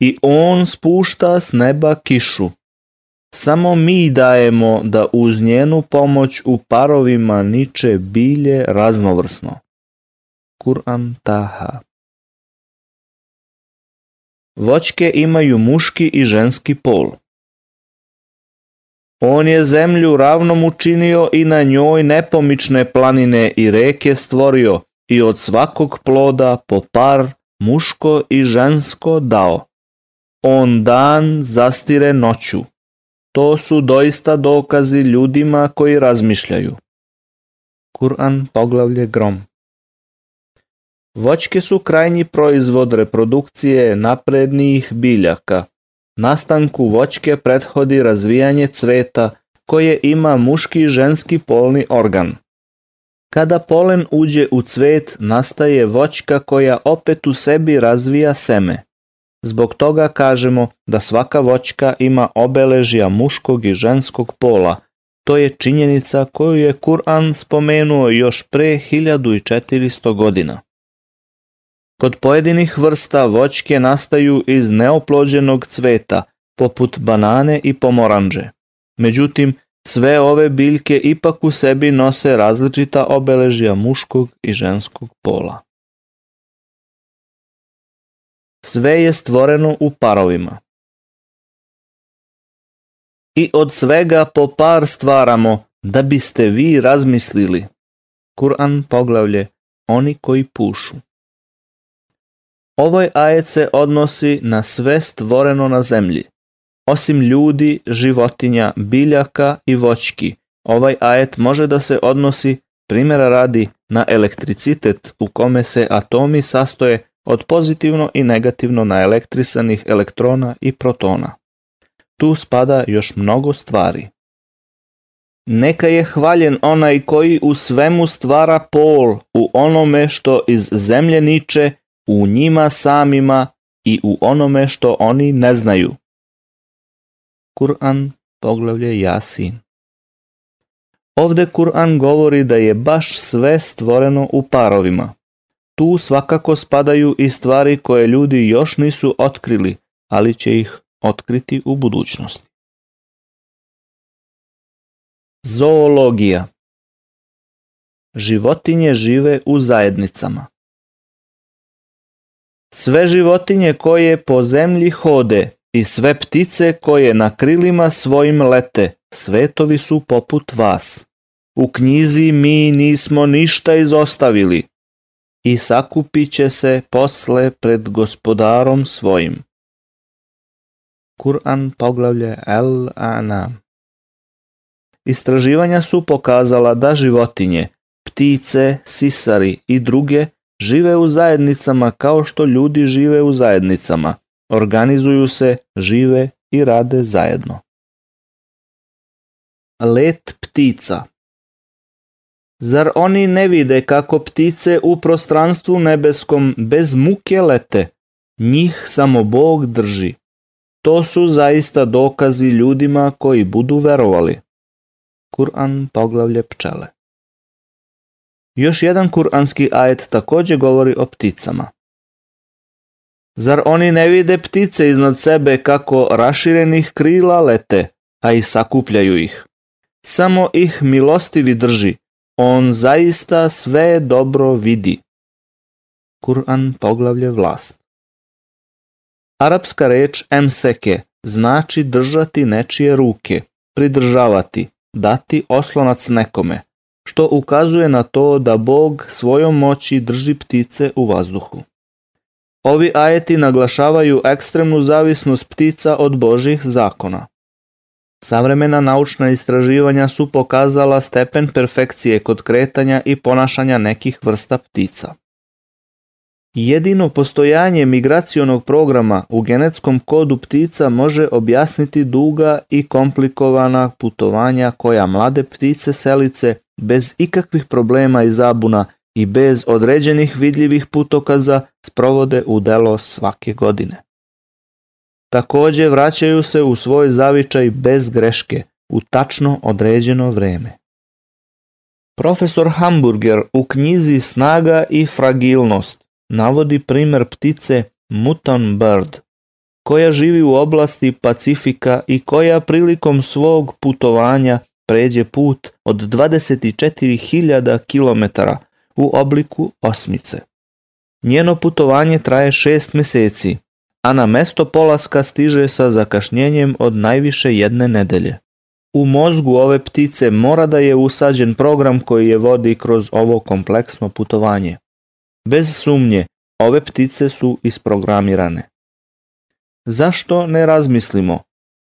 I on spušta s neba kišu. Samo mi dajemo da uz njenu pomoć u parovima niče bilje raznovrsno. Kur'an Taha. Voćke imaju muški i ženski pol. On je zemlju ravnom učinio i na njoj nepomične planine i reke stvorio i od svakog ploda po par muško i žensko dao. On dan zastire noću. To su doista dokazi ljudima koji razmišljaju. Kur'an poglavlje Grom Voćke su krajnji proizvod reprodukcije naprednih biljaka. Nastanku voćke prethodi razvijanje cveta koje ima muški i ženski polni organ. Kada polen uđe u cvet, nastaje voćka koja opet u sebi razvija seme. Zbog toga kažemo da svaka voćka ima obeležja muškog i ženskog pola. To je činjenica koju je Kur'an spomenuo još pre 1400 godina. Kod pojedinih vrsta voćke nastaju iz neoplođenog cveta, poput banane i pomoranđe. Međutim, sve ove biljke ipak u sebi nose različita obeležja muškog i ženskog pola. Sve je stvoreno u parovima. I od svega po par stvaramo, da biste vi razmislili. Kur'an poglavlje, oni koji pušu. Ovaj ajet se odnosi na sve stvoreno na zemlji. Osim ljudi, životinja, biljaka i voćki, ovaj ajet može da se odnosi primjera radi na elektricitet u kome se atomi sastoje od pozitivno i negativno naelektrisanih elektrona i protona. Tu spada još mnogo stvari. Neka je hvaljen onaj koji u svemu stvara pol u onome što iz zemlje niče u njima samima i u onome što oni ne znaju. Kur'an, poglavlje Jasin. Ovde Kur'an govori da je baš sve stvoreno u parovima. Tu svakako spadaju i stvari koje ljudi još nisu otkrili, ali će ih otkriti u budućnosti. Zoologija Životinje žive u zajednicama sve životinje koje po zemlji hode i sve ptice koje na krilima svojim lete, svetovi su poput vas. U knjizi mi nismo ništa izostavili i sakupit će se posle pred gospodarom svojim. Kur'an poglavlje El Anam Istraživanja su pokazala da životinje, ptice, sisari i druge žive u zajednicama kao što ljudi žive u zajednicama, organizuju se, žive i rade zajedno. Let ptica Zar oni ne vide kako ptice u prostranstvu nebeskom bez muke lete? Njih samo Bog drži. To su zaista dokazi ljudima koji budu verovali. Kur'an poglavlje pčele. Još jedan kuranski ajet takođe govori o pticama. Zar oni ne vide ptice iznad sebe kako raširenih krila lete, a i sakupljaju ih? Samo ih milostivi drži, on zaista sve dobro vidi. Kur'an poglavlje vlast. Arapska reč emseke znači držati nečije ruke, pridržavati, dati oslonac nekome, što ukazuje na to da Bog svojom moći drži ptice u vazduhu. Ovi ajeti naglašavaju ekstremnu zavisnost ptica od Božih zakona. Savremena naučna istraživanja su pokazala stepen perfekcije kod kretanja i ponašanja nekih vrsta ptica. Jedino postojanje migracionog programa u genetskom kodu ptica može objasniti duga i komplikovana putovanja koja mlade ptice selice bez ikakvih problema i zabuna i bez određenih vidljivih putokaza sprovode u delo svake godine. Takođe vraćaju se u svoj zavičaj bez greške, u tačno određeno vreme. Profesor Hamburger u knjizi Snaga i fragilnost navodi primer ptice Muton Bird, koja živi u oblasti Pacifika i koja prilikom svog putovanja pređe put od 24.000 km u obliku osmice. Njeno putovanje traje šest meseci, a na mesto polaska stiže sa zakašnjenjem od najviše jedne nedelje. U mozgu ove ptice mora da je usađen program koji je vodi kroz ovo kompleksno putovanje. Bez sumnje, ove ptice su isprogramirane. Zašto ne razmislimo?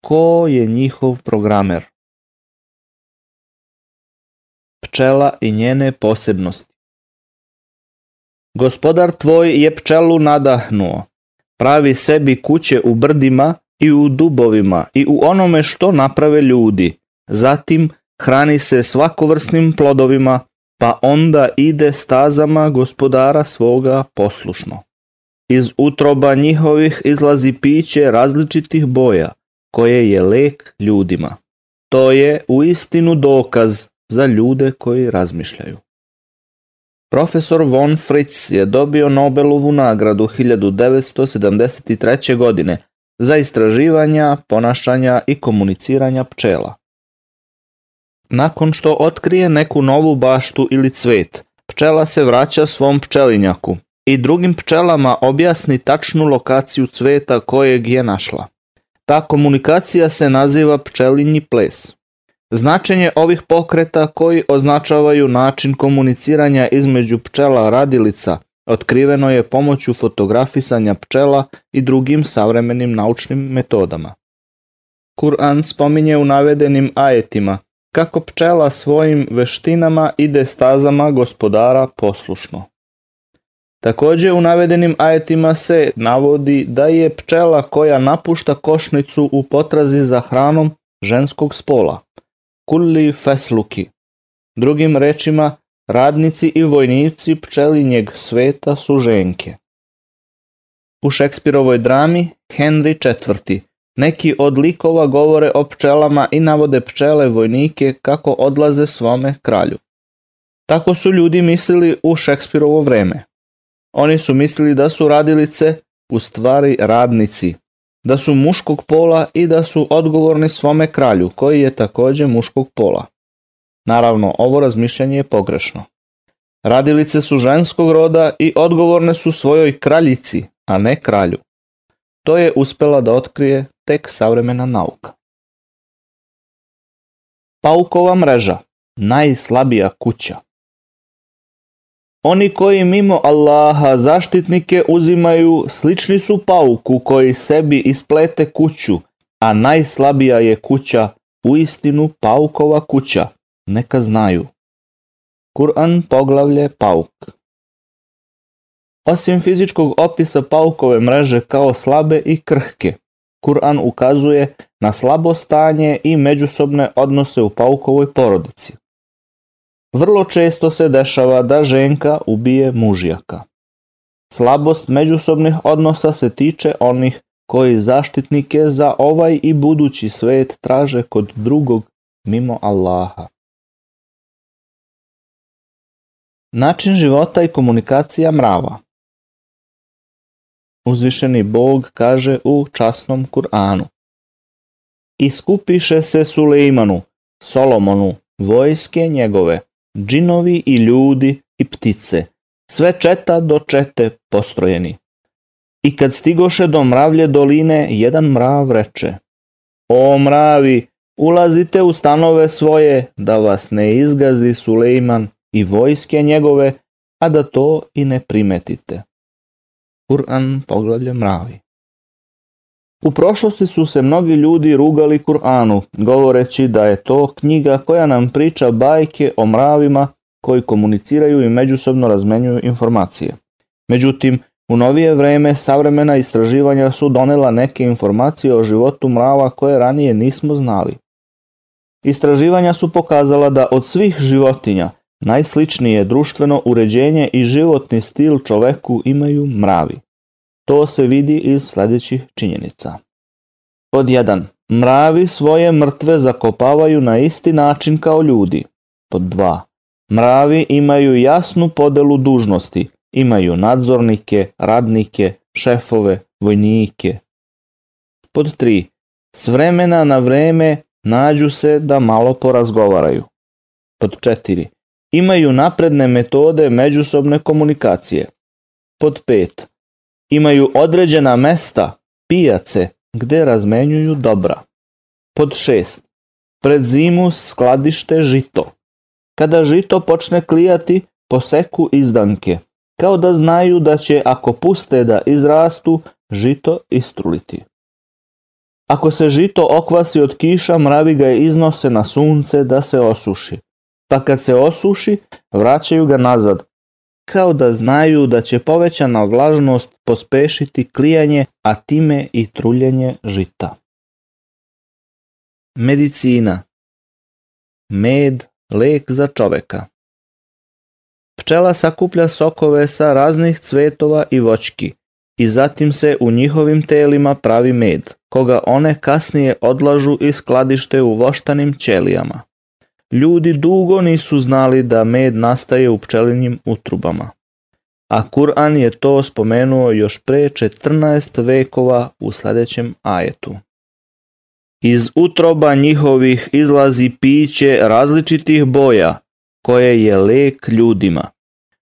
Ko je njihov programer? pčela i njene posebnosti. Gospodar tvoj je pčelu nadahnuo, pravi sebi kuće u brdima i u dubovima i u onome što naprave ljudi, zatim hrani se svakovrsnim plodovima, pa onda ide stazama gospodara svoga poslušno. Iz utroba njihovih izlazi piće različitih boja, koje je lek ljudima. To je u istinu dokaz za ljude koji razmišljaju. Profesor von Fritz je dobio Nobelovu nagradu 1973. godine za istraživanja, ponašanja i komuniciranja pčela. Nakon što otkrije neku novu baštu ili cvet, pčela se vraća svom pčelinjaku i drugim pčelama objasni tačnu lokaciju cveta kojeg je našla. Ta komunikacija se naziva pčelinji ples. Značenje ovih pokreta koji označavaju način komuniciranja između pčela radilica otkriveno je pomoću fotografisanja pčela i drugim savremenim naučnim metodama. Kur'an spominje u navedenim ajetima kako pčela svojim veštinama ide stazama gospodara poslušno. Takođe u navedenim ajetima se navodi da je pčela koja napušta košnicu u potrazi za hranom ženskog spola – kulli fesluki. Drugim rečima, radnici i vojnici pčelinjeg sveta su ženke. U Šekspirovoj drami Henry IV. Neki od likova govore o pčelama i navode pčele vojnike kako odlaze svome kralju. Tako su ljudi mislili u Šekspirovo vreme. Oni su mislili da su radilice, u stvari radnici da su muškog pola i da su odgovorni svome kralju, koji je takođe muškog pola. Naravno, ovo razmišljanje je pogrešno. Radilice su ženskog roda i odgovorne su svojoj kraljici, a ne kralju. To je uspela da otkrije tek savremena nauka. Paukova mreža, najslabija kuća. Oni koji mimo Allaha zaštitnike uzimaju slični su pauku koji sebi isplete kuću, a najslabija je kuća u istinu paukova kuća, neka znaju. Kur'an poglavlje pauk Osim fizičkog opisa paukove mreže kao slabe i krhke, Kur'an ukazuje na slabo stanje i međusobne odnose u paukovoj porodici. Vrlo često se dešava da ženka ubije mužjaka. Slabost međusobnih odnosa se tiče onih koji zaštitnike za ovaj i budući svet traže kod drugog mimo Allaha. Način života i komunikacija mrava Uzvišeni Bog kaže u časnom Kur'anu Iskupiše se Sulejmanu, Solomonu, vojske njegove, džinovi i ljudi i ptice, sve četa do čete postrojeni. I kad stigoše do mravlje doline, jedan mrav reče, O mravi, ulazite u stanove svoje, da vas ne izgazi Sulejman i vojske njegove, a da to i ne primetite. Kur'an poglavlje mravi. U prošlosti su se mnogi ljudi rugali Kur'anu, govoreći da je to knjiga koja nam priča bajke o mravima koji komuniciraju i međusobno razmenjuju informacije. Međutim, u novije vreme savremena istraživanja su donela neke informacije o životu mrava koje ranije nismo znali. Istraživanja su pokazala da od svih životinja najsličnije društveno uređenje i životni stil čoveku imaju mravi. To se vidi iz sledećih činjenica. Pod 1. Mravi svoje mrtve zakopavaju na isti način kao ljudi. Pod 2. Mravi imaju jasnu podelu dužnosti. Imaju nadzornike, radnike, šefove, vojnike. Pod 3. S vremena na vreme nađu se da malo porazgovaraju. Pod 4. Imaju napredne metode međusobne komunikacije. Pod 5 imaju određena mesta, pijace, gde razmenjuju dobra. Pod šest. Pred zimu skladište žito. Kada žito počne klijati, poseku izdanke, kao da znaju da će ako puste da izrastu, žito istruliti. Ako se žito okvasi od kiša, mravi ga iznose na sunce da se osuši. Pa kad se osuši, vraćaju ga nazad, kao da znaju da će povećana vlažnost pospešiti klijanje, a time i truljenje žita. Medicina Med, lek za čoveka Pčela sakuplja sokove sa raznih cvetova i voćki i zatim se u njihovim telima pravi med, koga one kasnije odlažu i skladište u voštanim ćelijama ljudi dugo nisu znali da med nastaje u pčelinjim utrubama. A Kur'an je to spomenuo još pre 14 vekova u sledećem ajetu. Iz utroba njihovih izlazi piće različitih boja, koje je lek ljudima.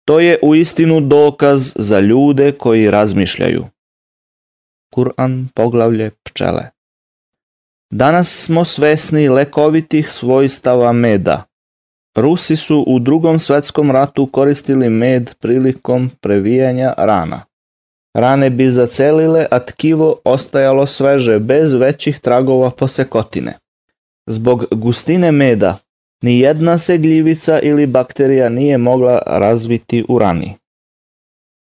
To je u istinu dokaz za ljude koji razmišljaju. Kur'an poglavlje pčele. Danas smo svesni lekovitih svojstava meda. Rusi su u drugom svetskom ratu koristili med prilikom previjanja rana. Rane bi zacelile, a tkivo ostajalo sveže bez većih tragova posekotine. Zbog gustine meda ni jedna se gljivica ili bakterija nije mogla razviti u rani.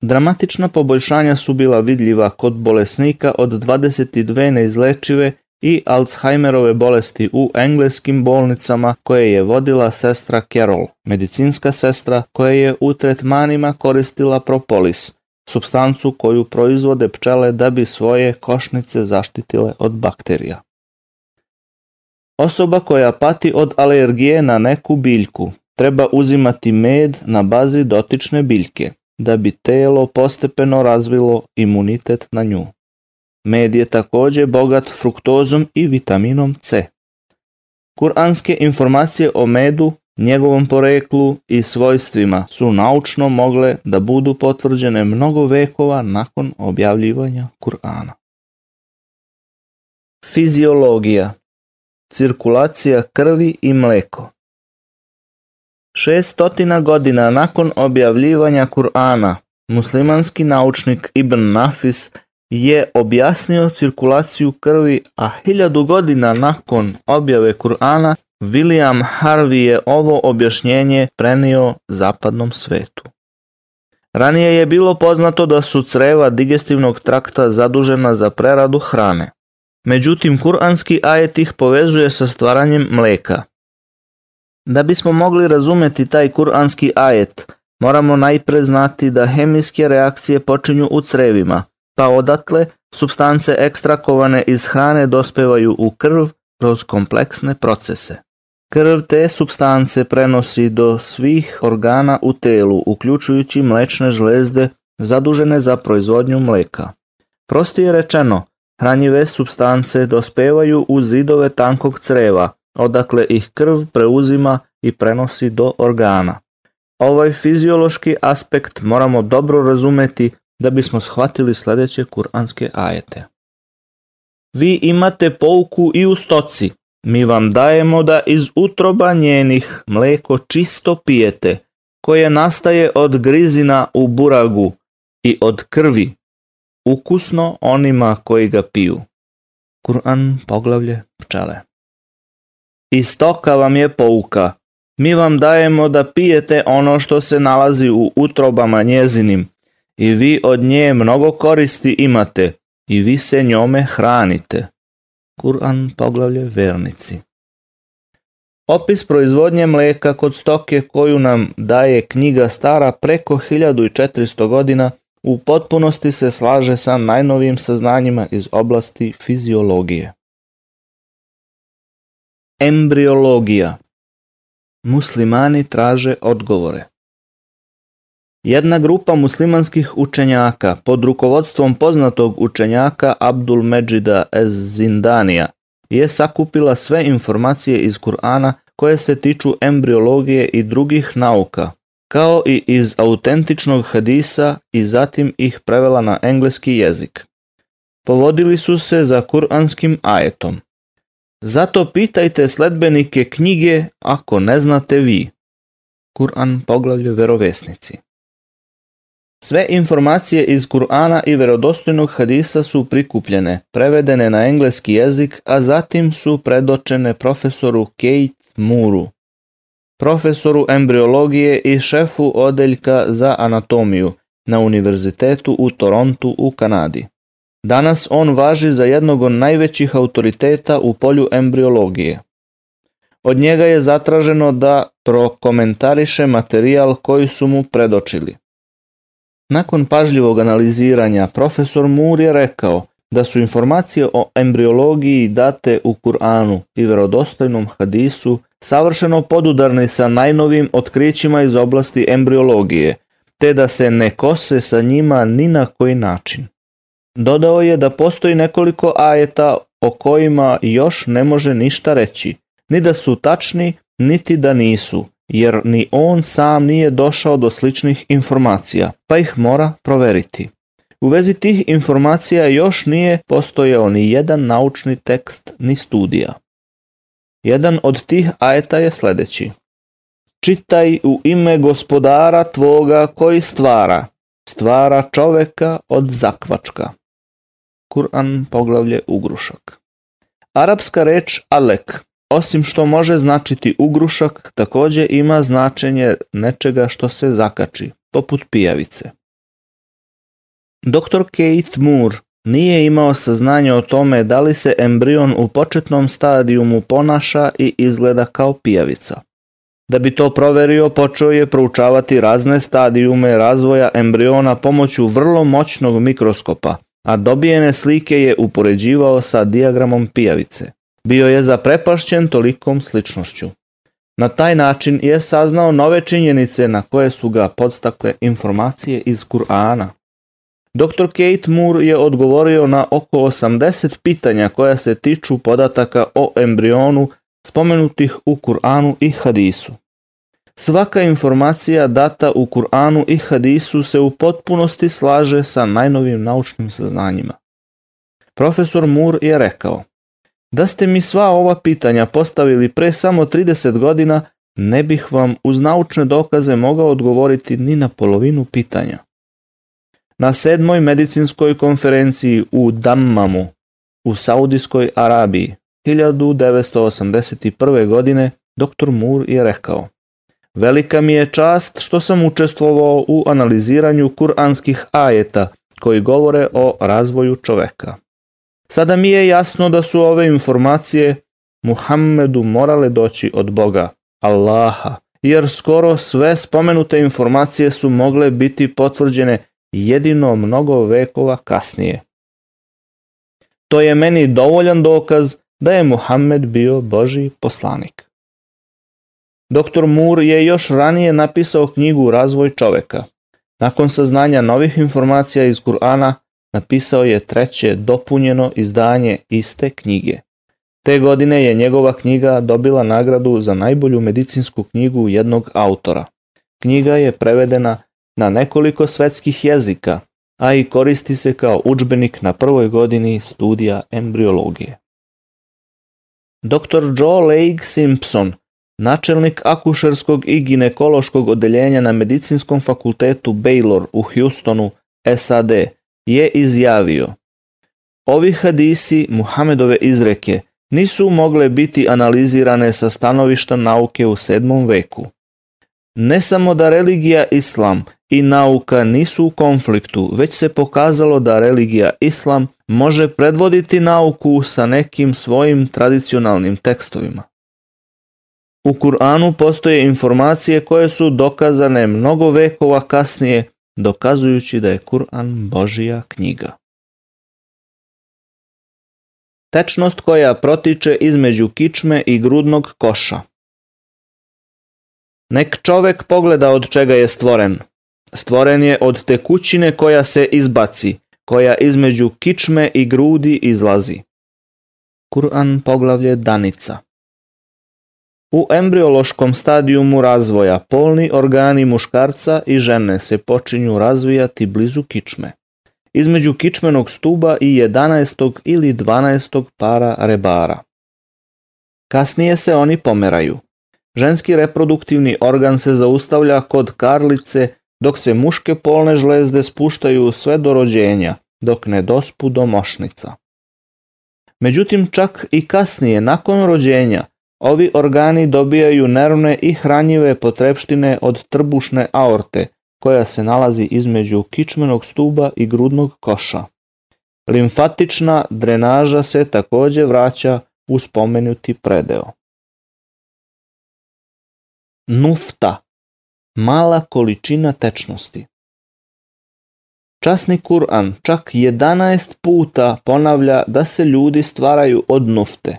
Dramatična poboljšanja su bila vidljiva kod bolesnika od 22 neizlečive i Alzheimerove bolesti u engleskim bolnicama koje je vodila sestra Carol, medicinska sestra koja je u tretmanima koristila propolis, substancu koju proizvode pčele da bi svoje košnice zaštitile od bakterija. Osoba koja pati od alergije na neku biljku treba uzimati med na bazi dotične biljke da bi telo postepeno razvilo imunitet na nju. Med je takođe bogat fruktozom i vitaminom C. Kuranske informacije o medu, njegovom poreklu i svojstvima su naučno mogle da budu potvrđene mnogo vekova nakon objavljivanja Kur'ana. Fiziologija Cirkulacija krvi i mleko 600 godina nakon objavljivanja Kur'ana, muslimanski naučnik Ibn Nafis je objasnio cirkulaciju krvi, a hiljadu godina nakon objave Kur'ana William Harvey je ovo objašnjenje prenio zapadnom svetu. Ranije je bilo poznato da su creva digestivnog trakta zadužena za preradu hrane. Međutim, kuranski ajet ih povezuje sa stvaranjem mleka. Da bismo mogli razumeti taj kuranski ajet, moramo najpre znati da hemijske reakcije počinju u crevima – pa odatle substance ekstrakovane iz hrane dospevaju u krv kroz kompleksne procese. Krv te substance prenosi do svih organa u telu, uključujući mlečne žlezde zadužene za proizvodnju mleka. Prostije rečeno, hranjive substance dospevaju u zidove tankog creva, odakle ih krv preuzima i prenosi do organa. Ovaj fiziološki aspekt moramo dobro razumeti da bismo shvatili sledeće kuranske ajete. Vi imate pouku i u stoci. Mi vam dajemo da iz utroba njenih mleko čisto pijete, koje nastaje od grizina u buragu i od krvi, ukusno onima koji ga piju. Kur'an poglavlje pčele. I stoka vam je pouka. Mi vam dajemo da pijete ono što se nalazi u utrobama njezinim, i vi od nje mnogo koristi imate i vi se njome hranite. Kur'an poglavlje vernici. Opis proizvodnje mleka kod stoke koju nam daje knjiga stara preko 1400 godina u potpunosti se slaže sa najnovijim saznanjima iz oblasti fiziologije. Embriologija Muslimani traže odgovore. Jedna grupa muslimanskih učenjaka pod rukovodstvom poznatog učenjaka Abdul Međida Ez Zindanija je sakupila sve informacije iz Kur'ana koje se tiču embriologije i drugih nauka, kao i iz autentičnog hadisa i zatim ih prevela na engleski jezik. Povodili su se za kuranskim ajetom. Zato pitajte sledbenike knjige ako ne znate vi. Kur'an poglavlje verovesnici. Sve informacije iz Kur'ana i verodostojnog hadisa su prikupljene, prevedene na engleski jezik, a zatim su predočene profesoru Kate Muru, profesoru embriologije i šefu odeljka za anatomiju na Univerzitetu u Torontu u Kanadi. Danas on važi za jednog od najvećih autoriteta u polju embriologije. Od njega je zatraženo da prokomentariše materijal koji su mu predočili. Nakon pažljivog analiziranja, profesor Moore je rekao da su informacije o embriologiji date u Kur'anu i verodostojnom hadisu savršeno podudarne sa najnovim otkrićima iz oblasti embriologije, te da se ne kose sa njima ni na koji način. Dodao je da postoji nekoliko ajeta o kojima još ne može ništa reći, ni da su tačni, niti da nisu – jer ni on sam nije došao do sličnih informacija, pa ih mora proveriti. U vezi tih informacija još nije postojao ni jedan naučni tekst ni studija. Jedan od tih ajeta je sledeći. Čitaj u ime gospodara tvoga koji stvara, stvara čoveka od zakvačka. Kur'an poglavlje ugrušak. Arapska reč alek Osim što može značiti ugrušak, takođe ima značenje nečega što se zakači, poput pijavice. Dr. Keith Moore nije imao saznanje o tome da li se embrion u početnom stadijumu ponaša i izgleda kao pijavica. Da bi to proverio, počeo je proučavati razne stadijume razvoja embriona pomoću vrlo moćnog mikroskopa, a dobijene slike je upoređivao sa dijagramom pijavice bio je zaprepašćen tolikom sličnošću. Na taj način je saznao nove činjenice na koje su ga podstakle informacije iz Kur'ana. Dr. Kate Moore je odgovorio na oko 80 pitanja koja se tiču podataka o embrionu spomenutih u Kur'anu i Hadisu. Svaka informacija data u Kur'anu i Hadisu se u potpunosti slaže sa najnovim naučnim saznanjima. Profesor Moore je rekao Da ste mi sva ova pitanja postavili pre samo 30 godina, ne bih vam uz naučne dokaze mogao odgovoriti ni na polovinu pitanja. Na sedmoj medicinskoj konferenciji u Dammamu u Saudijskoj Arabiji 1981. godine dr. Moore je rekao Velika mi je čast što sam učestvovao u analiziranju kuranskih ajeta koji govore o razvoju čoveka. Sada mi je jasno da su ove informacije Muhammedu morale doći od Boga, Allaha, jer skoro sve spomenute informacije su mogle biti potvrđene jedino mnogo vekova kasnije. To je meni dovoljan dokaz da je Muhammed bio Boži poslanik. Dr. Moore je još ranije napisao knjigu Razvoj čoveka. Nakon saznanja novih informacija iz Kur'ana, napisao je treće dopunjeno izdanje iste knjige. Te godine je njegova knjiga dobila nagradu za najbolju medicinsku knjigu jednog autora. Knjiga je prevedena na nekoliko svetskih jezika, a i koristi se kao učbenik na prvoj godini studija embriologije. Dr. Joe Lake Simpson, načelnik akušerskog i ginekološkog odeljenja na medicinskom fakultetu Baylor u Houstonu, SAD, je izjavio Ovi hadisi Muhamedove izreke nisu mogle biti analizirane sa stanovišta nauke u 7. veku. Ne samo da religija islam i nauka nisu u konfliktu, već se pokazalo da religija islam može predvoditi nauku sa nekim svojim tradicionalnim tekstovima. U Kur'anu postoje informacije koje su dokazane mnogo vekova kasnije dokazujući da je Kur'an Božija knjiga. Tečnost koja protiče između kičme i grudnog koša. Nek čovek pogleda od čega je stvoren. Stvoren je od tekućine koja se izbaci, koja između kičme i grudi izlazi. Kur'an poglavlje Danica U embriološkom stadijumu razvoja polni organi muškarca i žene se počinju razvijati blizu kičme, između kičmenog stuba i 11. ili 12. para rebara. Kasnije se oni pomeraju. Ženski reproduktivni organ se zaustavlja kod karlice dok se muške polne žlezde spuštaju sve do rođenja, dok ne dospu do mošnica. Međutim, čak i kasnije, nakon rođenja, Ovi organi dobijaju nervne i hranjive potrepštine od trbušne aorte, koja se nalazi između kičmenog stuba i grudnog koša. Limfatična drenaža se takođe vraća u spomenuti predeo. Nufta mala količina tečnosti. Časni Kur'an čak 11 puta ponavlja da se ljudi stvaraju od nufte,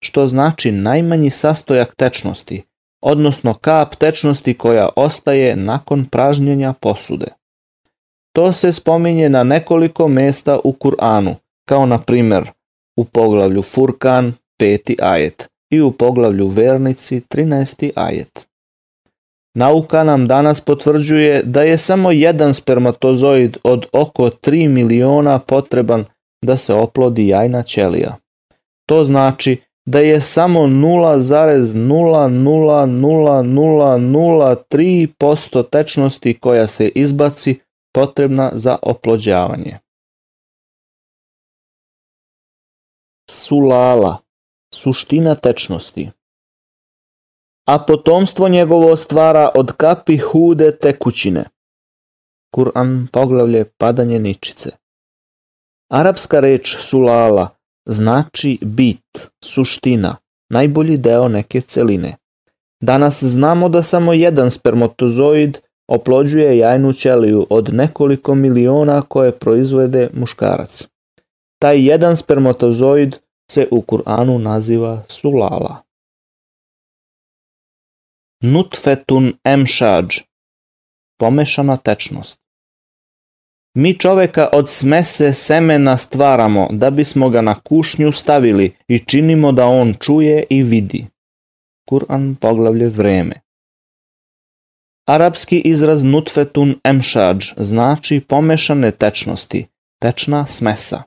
što znači najmanji sastojak tečnosti, odnosno kap tečnosti koja ostaje nakon pražnjenja posude. To se spominje na nekoliko mesta u Kur'anu, kao na primer u poglavlju Furkan, 5. ajet i u poglavlju Vernici, 13. ajet. Nauka nam danas potvrđuje da je samo jedan spermatozoid od oko 3 miliona potreban da se oplodi jajna ćelija. To znači da je samo 0,00003% tečnosti koja se izbaci potrebna za oplođavanje. Sulala, suština tečnosti. A potomstvo njegovo stvara od kapi hude tekućine. Kur'an poglavlje padanje ničice. Arapska reč sulala znači bit, suština, najbolji deo neke celine. Danas znamo da samo jedan spermatozoid oplođuje jajnu ćeliju od nekoliko miliona koje proizvede muškarac. Taj jedan spermatozoid se u Kur'anu naziva sulala. Nutfetun emšađ, pomešana tečnost. Mi čoveka od smese semena stvaramo da bismo ga na kušnju stavili i činimo da on čuje i vidi. Kur'an poglavlje vreme. Arapski izraz nutfetun emšadž znači pomešane tečnosti, tečna smesa.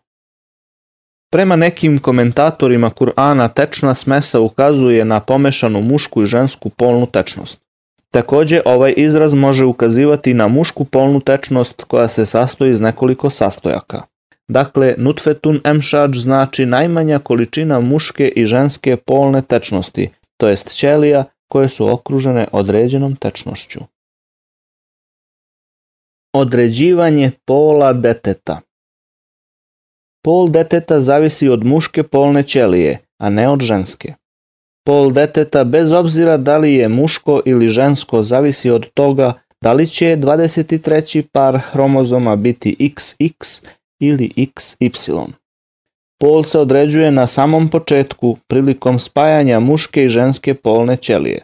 Prema nekim komentatorima Kur'ana tečna smesa ukazuje na pomešanu mušku i žensku polnu tečnost. Takođe, ovaj izraz može ukazivati na mušku polnu tečnost koja se sastoji iz nekoliko sastojaka. Dakle, nutfetun emšadž znači najmanja količina muške i ženske polne tečnosti, to jest ćelija koje su okružene određenom tečnošću. Određivanje pola deteta Pol deteta zavisi od muške polne ćelije, a ne od ženske. Pol deteta, bez obzira da li je muško ili žensko, zavisi od toga da li će 23. par hromozoma biti XX ili XY. Pol se određuje na samom početku prilikom spajanja muške i ženske polne ćelije.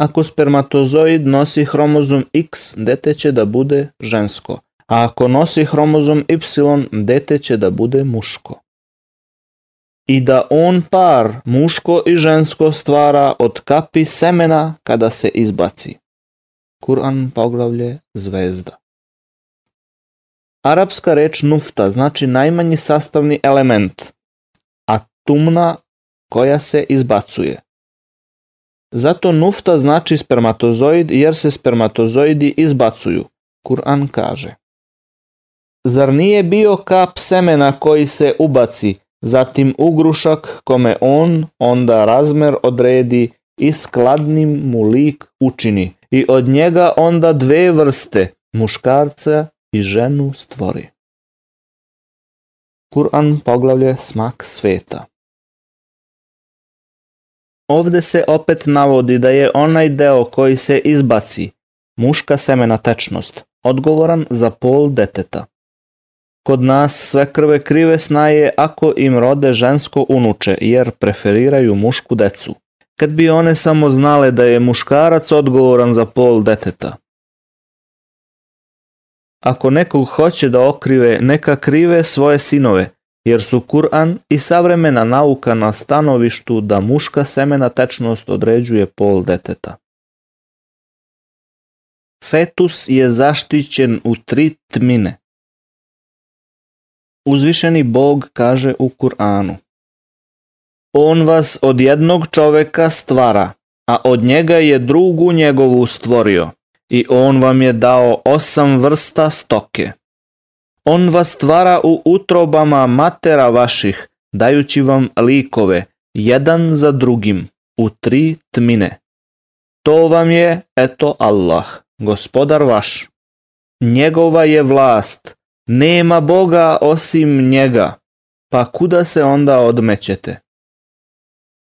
Ako spermatozoid nosi hromozom X, dete će da bude žensko, a ako nosi hromozom Y, dete će da bude muško i da on par muško i žensko stvara od kapi semena kada se izbaci. Kur'an poglavlje zvezda. Arapska reč nufta znači najmanji sastavni element, a tumna koja se izbacuje. Zato nufta znači spermatozoid jer se spermatozoidi izbacuju, Kur'an kaže. Zar nije bio kap semena koji se ubaci, zatim ugrušak kome on onda razmer odredi i skladnim mu lik učini i od njega onda dve vrste, muškarca i ženu stvori. Kur'an poglavlje Smak sveta Ovde se opet navodi da je onaj deo koji se izbaci, muška semena tečnost, odgovoran za pol deteta. Kod nas sve krve krive snaje ako im rode žensko unuče, jer preferiraju mušku decu. Kad bi one samo znale da je muškarac odgovoran za pol deteta. Ako nekog hoće da okrive, neka krive svoje sinove, jer su Kur'an i savremena nauka na stanovištu da muška semena tečnost određuje pol deteta. Fetus je zaštićen u tri tmine, Uzvišeni Bog kaže u Kur'anu On vas od jednog čoveka stvara, a od njega je drugu njegovu stvorio i on vam je dao osam vrsta stoke. On vas stvara u utrobama matera vaših, dajući vam likove, jedan za drugim, u tri tmine. To vam je, eto Allah, gospodar vaš. Njegova je vlast, Nema Boga osim njega, pa kuda se onda odmećete?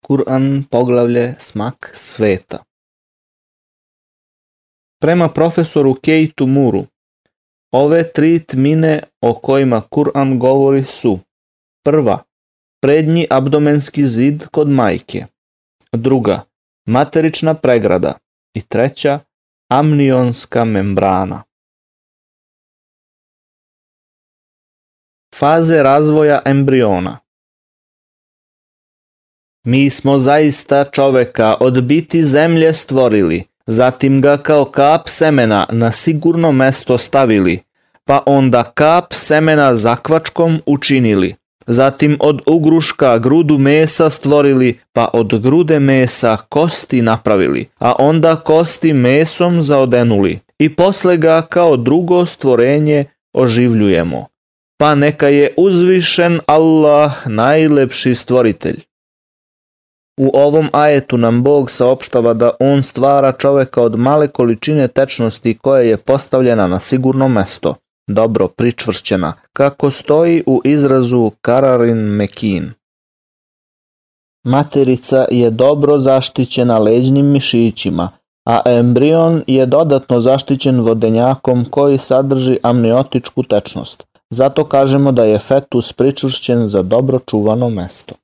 Kur'an poglavlje Smak sveta Prema profesoru Kejtu Muru, ove tri tmine o kojima Kur'an govori su prva, prednji abdomenski zid kod majke, druga, materična pregrada i treća, amnionska membrana. faze razvoja embriona. Mi smo zaista čoveka od biti zemlje stvorili, zatim ga kao kap semena na sigurno mesto stavili, pa onda kap semena zakvačkom učinili. Zatim od ugruška grudu mesa stvorili, pa od grude mesa kosti napravili, a onda kosti mesom zaodenuli. I posle ga kao drugo stvorenje oživljujemo pa neka je uzvišen Allah najlepši stvoritelj. U ovom ajetu nam Bog saopštava da On stvara čoveka od male količine tečnosti koja je postavljena na sigurno mesto, dobro pričvršćena, kako stoji u izrazu Kararin Mekin. Materica je dobro zaštićena leđnim mišićima, a embrion je dodatno zaštićen vodenjakom koji sadrži amniotičku tečnost – Zato kažemo da je fetus pričvršćen za dobro čuvano mesto.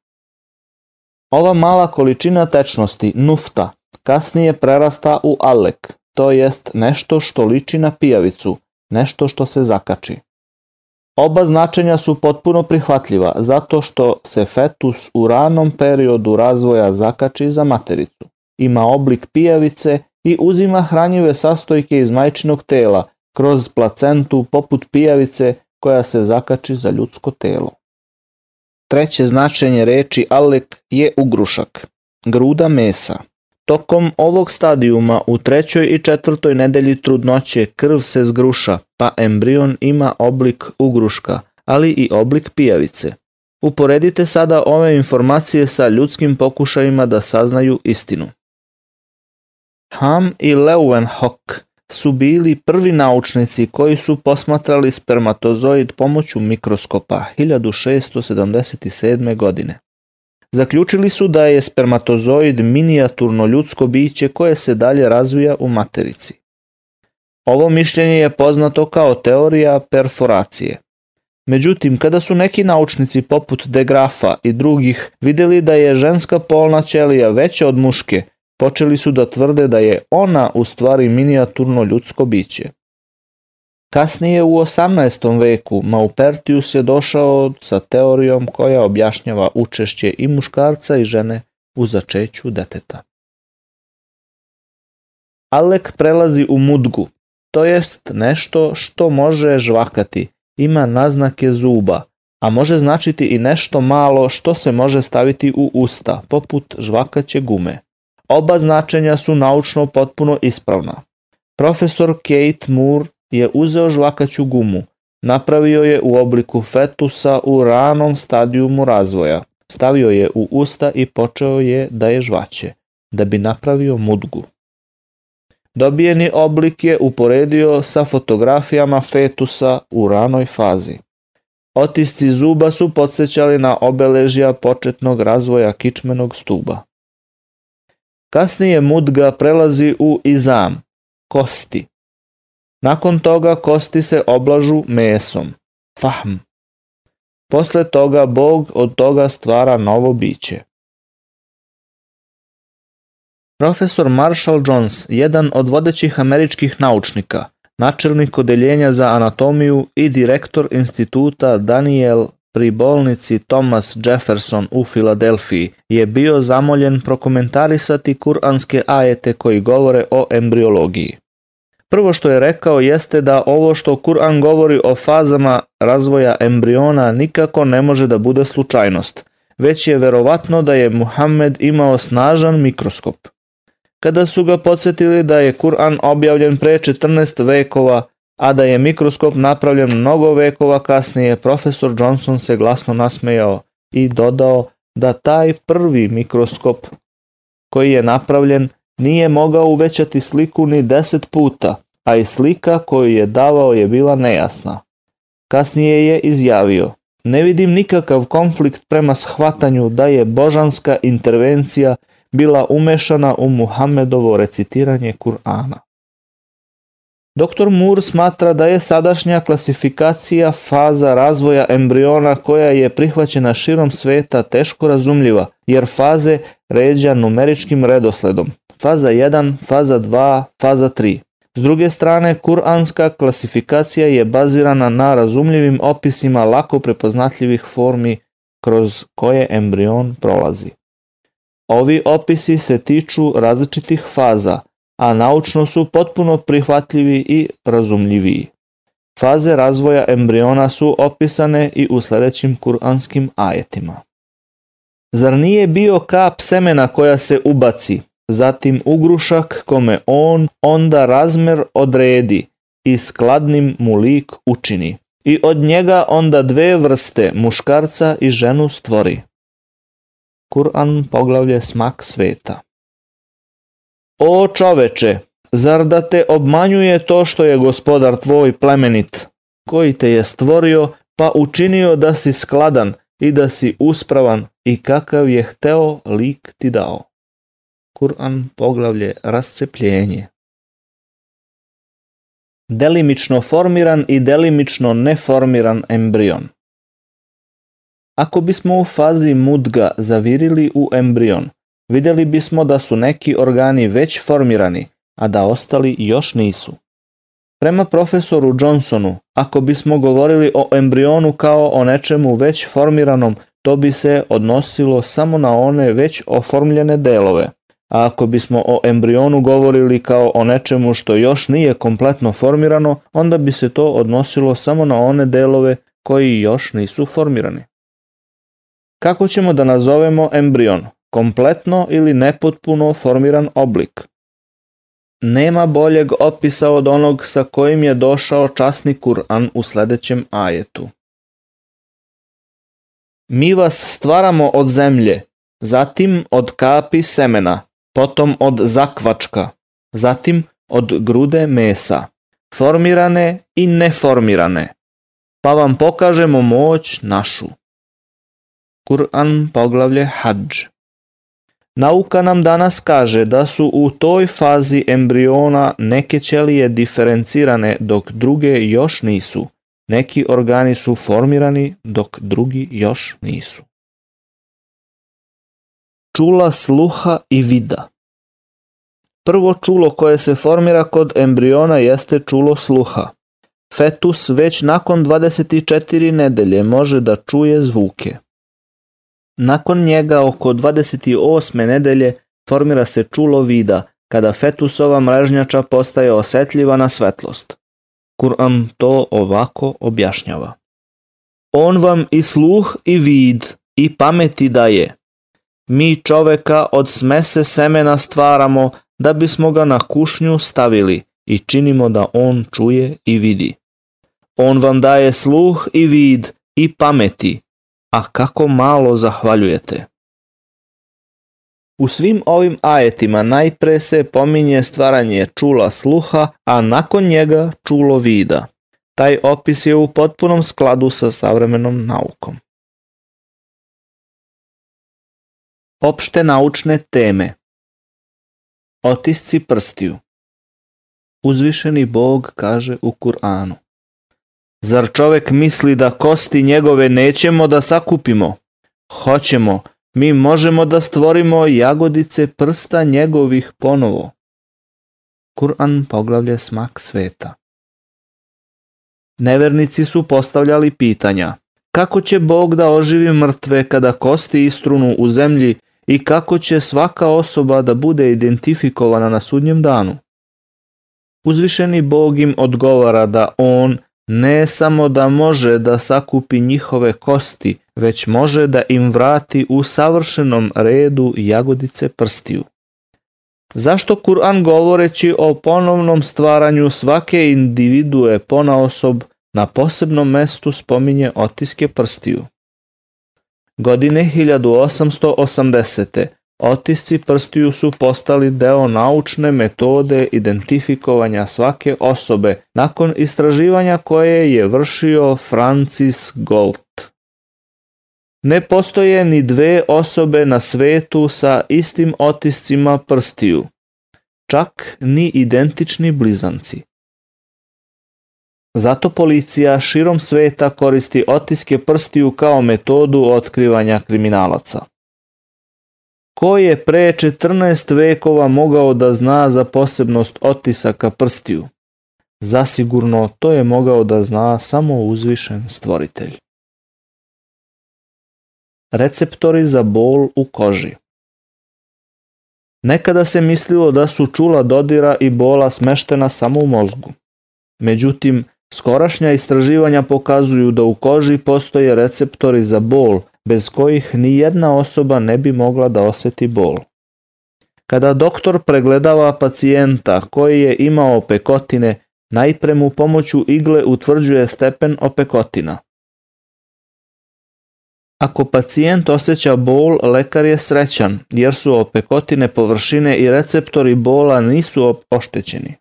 Ova mala količina tečnosti, nufta, kasnije prerasta u alek, to jest nešto što liči na pijavicu, nešto što se zakači. Oba značenja su potpuno prihvatljiva zato što se fetus u ranom periodu razvoja zakači za matericu. Ima oblik pijavice i uzima hranjive sastojke iz majčinog tela kroz placentu poput pijavice koja se zakači za ljudsko telo. Treće značenje reči alek je ugrušak, gruda mesa. Tokom ovog stadijuma u trećoj i četvrtoj nedelji trudnoće krv se zgruša, pa embrion ima oblik ugruška, ali i oblik pijavice. Uporedite sada ove informacije sa ljudskim pokušajima da saznaju istinu. Ham i Leuwenhoek su bili prvi naučnici koji su posmatrali spermatozoid pomoću mikroskopa 1677. godine. Zaključili su da je spermatozoid minijaturno ljudsko biće koje se dalje razvija u materici. Ovo mišljenje je poznato kao teorija perforacije. Međutim, kada su neki naučnici poput De Grafa i drugih videli da je ženska polna ćelija veća od muške počeli su da tvrde da je ona u stvari minijaturno ljudsko biće. Kasnije u 18. veku Maupertius je došao sa teorijom koja objašnjava učešće i muškarca i žene u začeću deteta. Alek prelazi u mudgu, to jest nešto što može žvakati, ima naznake zuba, a može značiti i nešto malo što se može staviti u usta, poput žvakaće gume. Oba značenja su naučno potpuno ispravna. Profesor Kate Moore je uzeo žvakaću gumu, napravio je u obliku fetusa u ranom stadijumu razvoja, stavio je u usta i počeo je da je žvaće, da bi napravio mudgu. Dobijeni oblik je uporedio sa fotografijama fetusa u ranoj fazi. Otisci zuba su podsjećali na obeležja početnog razvoja kičmenog stuba. Kasnije mudga prelazi u izam, kosti. Nakon toga kosti se oblažu mesom, fahm. Posle toga Bog od toga stvara novo biće. Profesor Marshall Jones, jedan od vodećih američkih naučnika, načelnik odeljenja za anatomiju i direktor instituta Daniel pri bolnici Thomas Jefferson u Filadelfiji je bio zamoljen prokomentarisati kuranske ajete koji govore o embriologiji. Prvo što je rekao jeste da ovo što Kur'an govori o fazama razvoja embriona nikako ne može da bude slučajnost, već je verovatno da je Muhammed imao snažan mikroskop. Kada su ga podsjetili da je Kur'an objavljen pre 14 vekova, a da je mikroskop napravljen mnogo vekova kasnije, profesor Johnson se glasno nasmejao i dodao da taj prvi mikroskop koji je napravljen nije mogao uvećati sliku ni deset puta, a i slika koju je davao je bila nejasna. Kasnije je izjavio, ne vidim nikakav konflikt prema shvatanju da je božanska intervencija bila umešana u Muhammedovo recitiranje Kur'ana. Dr. Moore smatra da je sadašnja klasifikacija faza razvoja embriona koja je prihvaćena širom sveta teško razumljiva, jer faze ređa numeričkim redosledom. Faza 1, faza 2, faza 3. S druge strane, kuranska klasifikacija je bazirana na razumljivim opisima lako prepoznatljivih formi kroz koje embrion prolazi. Ovi opisi se tiču različitih faza – a naučno su potpuno prihvatljivi i razumljiviji. Faze razvoja embriona su opisane i u sledećim kuranskim ajetima. Zar nije bio kap semena koja se ubaci, zatim ugrušak kome on onda razmer odredi i skladnim mu lik učini. I od njega onda dve vrste, muškarca i ženu stvori. Kur'an poglavlje smak sveta. O čoveče, zar da te obmanjuje to što je gospodar tvoj plemenit, koji te je stvorio pa učinio da si skladan i da si uspravan i kakav je hteo lik ti dao. Kur'an poglavlje Rascepljenje Delimično formiran i delimično neformiran embrion Ako bismo u fazi mudga zavirili u embrion, videli bismo da su neki organi već formirani, a da ostali još nisu. Prema profesoru Johnsonu, ako bismo govorili o embrionu kao o nečemu već formiranom, to bi se odnosilo samo na one već oformljene delove. A ako bismo o embrionu govorili kao o nečemu što još nije kompletno formirano, onda bi se to odnosilo samo na one delove koji još nisu formirani. Kako ćemo da nazovemo embrion? kompletno ili nepotpuno formiran oblik. Nema boljeg opisa od onog sa kojim je došao časni Kur'an u sledećem ajetu. Mi vas stvaramo od zemlje, zatim od kapi semena, potom od zakvačka, zatim od grude mesa, formirane i neformirane, pa vam pokažemo moć našu. Kur'an poglavlje Hadž Nauka nam danas kaže da su u toj fazi embriona neke ćelije diferencirane dok druge još nisu. Neki organi su formirani dok drugi još nisu. Čula sluha i vida Prvo čulo koje se formira kod embriona jeste čulo sluha. Fetus već nakon 24 nedelje može da čuje zvuke. Nakon njega oko 28. nedelje formira se čulo vida kada fetusova mrežnjača postaje osetljiva na svetlost. Kur'an to ovako objašnjava. On vam i sluh i vid i pameti daje. Mi čoveka od smese semena stvaramo da bismo ga na kušnju stavili i činimo da on čuje i vidi. On vam daje sluh i vid i pameti a kako malo zahvaljujete. U svim ovim ajetima najpre se pominje stvaranje čula sluha, a nakon njega čulo vida. Taj opis je u potpunom skladu sa savremenom naukom. Opšte naučne teme Otisci prstiju Uzvišeni Bog kaže u Kur'anu Zar čovek misli da kosti njegove nećemo da sakupimo? Hoćemo, mi možemo da stvorimo jagodice prsta njegovih ponovo. Kur'an poglavlje smak sveta. Nevernici su postavljali pitanja. Kako će Bog da oživi mrtve kada kosti istrunu u zemlji i kako će svaka osoba da bude identifikovana na sudnjem danu? Uzvišeni Bog im odgovara da On – ne samo da može da sakupi njihove kosti, već može da im vrati u savršenom redu jagodice prstiju. Zašto Kur'an govoreći o ponovnom stvaranju svake individue ponaosob na posebnom mestu spominje otiske prstiju? Godine 1880. Otisci prstiju su postali deo naučne metode identifikovanja svake osobe nakon istraživanja koje je vršio Francis Galt. Ne postoje ni dve osobe na svetu sa istim otiscima prstiju, čak ni identični blizanci. Zato policija širom sveta koristi otiske prstiju kao metodu otkrivanja kriminalaca ko je pre 14 vekova mogao da zna za posebnost otisaka prstiju? Zasigurno to je mogao da zna samo uzvišen stvoritelj. Receptori za bol u koži Nekada se mislilo da su čula dodira i bola smeštena samo u mozgu. Međutim, skorašnja istraživanja pokazuju da u koži postoje receptori za bol bez kojih ni jedna osoba ne bi mogla da oseti bol. Kada doktor pregledava pacijenta koji je imao opekotine, najpre mu pomoću igle utvrđuje stepen opekotina. Ako pacijent osjeća bol, lekar je srećan, jer su opekotine površine i receptori bola nisu oštećeni.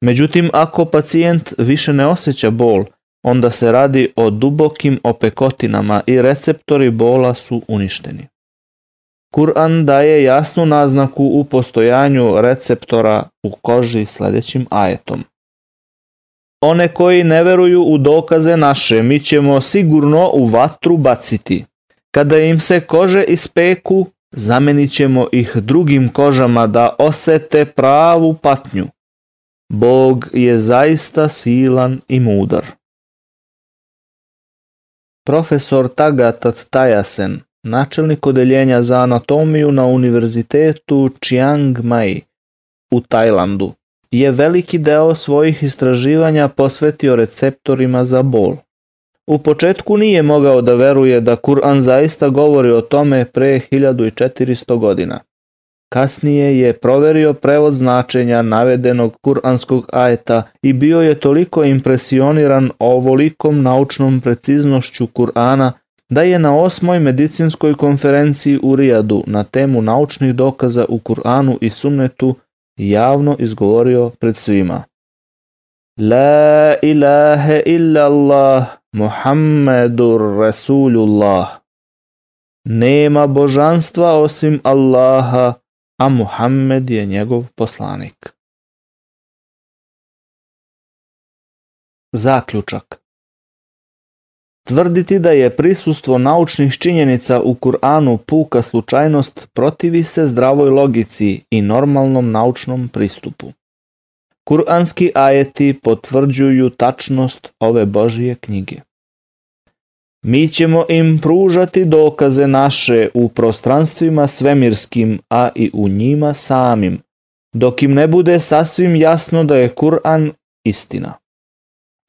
Međutim, ako pacijent više ne osjeća bol, onda se radi o dubokim opekotinama i receptori bola su uništeni. Kur'an daje jasnu naznaku u postojanju receptora u koži sledećim ajetom. One koji ne veruju u dokaze naše mi ćemo sigurno u vatru baciti. Kada im se kože ispeku, zamenit ćemo ih drugim kožama da osete pravu patnju. Bog je zaista silan i mudar. Profesor Tagatat Tajasen, načelnik odeljenja za anatomiju na univerzitetu Chiang Mai u Tajlandu, je veliki deo svojih istraživanja posvetio receptorima za bol. U početku nije mogao da veruje da Kur'an zaista govori o tome pre 1400 godina. Kasnije je proverio prevod značenja navedenog kuranskog ajeta i bio je toliko impresioniran ovolikom naučnom preciznošću Kur'ana da je na osmoj medicinskoj konferenciji u Rijadu na temu naučnih dokaza u Kur'anu i sunnetu javno izgovorio pred svima. La ilahe illallah Allah, Muhammedur Rasulullah. Nema božanstva osim Allaha, a Muhammed je njegov poslanik. Zaključak Tvrditi da je prisustvo naučnih činjenica u Kur'anu puka slučajnost protivi se zdravoj logici i normalnom naučnom pristupu. Kur'anski ajeti potvrđuju tačnost ove Božije knjige. Mi ćemo im pružati dokaze naše u prostranstvima svemirskim, a i u njima samim, dok im ne bude sasvim jasno da je Kur'an istina.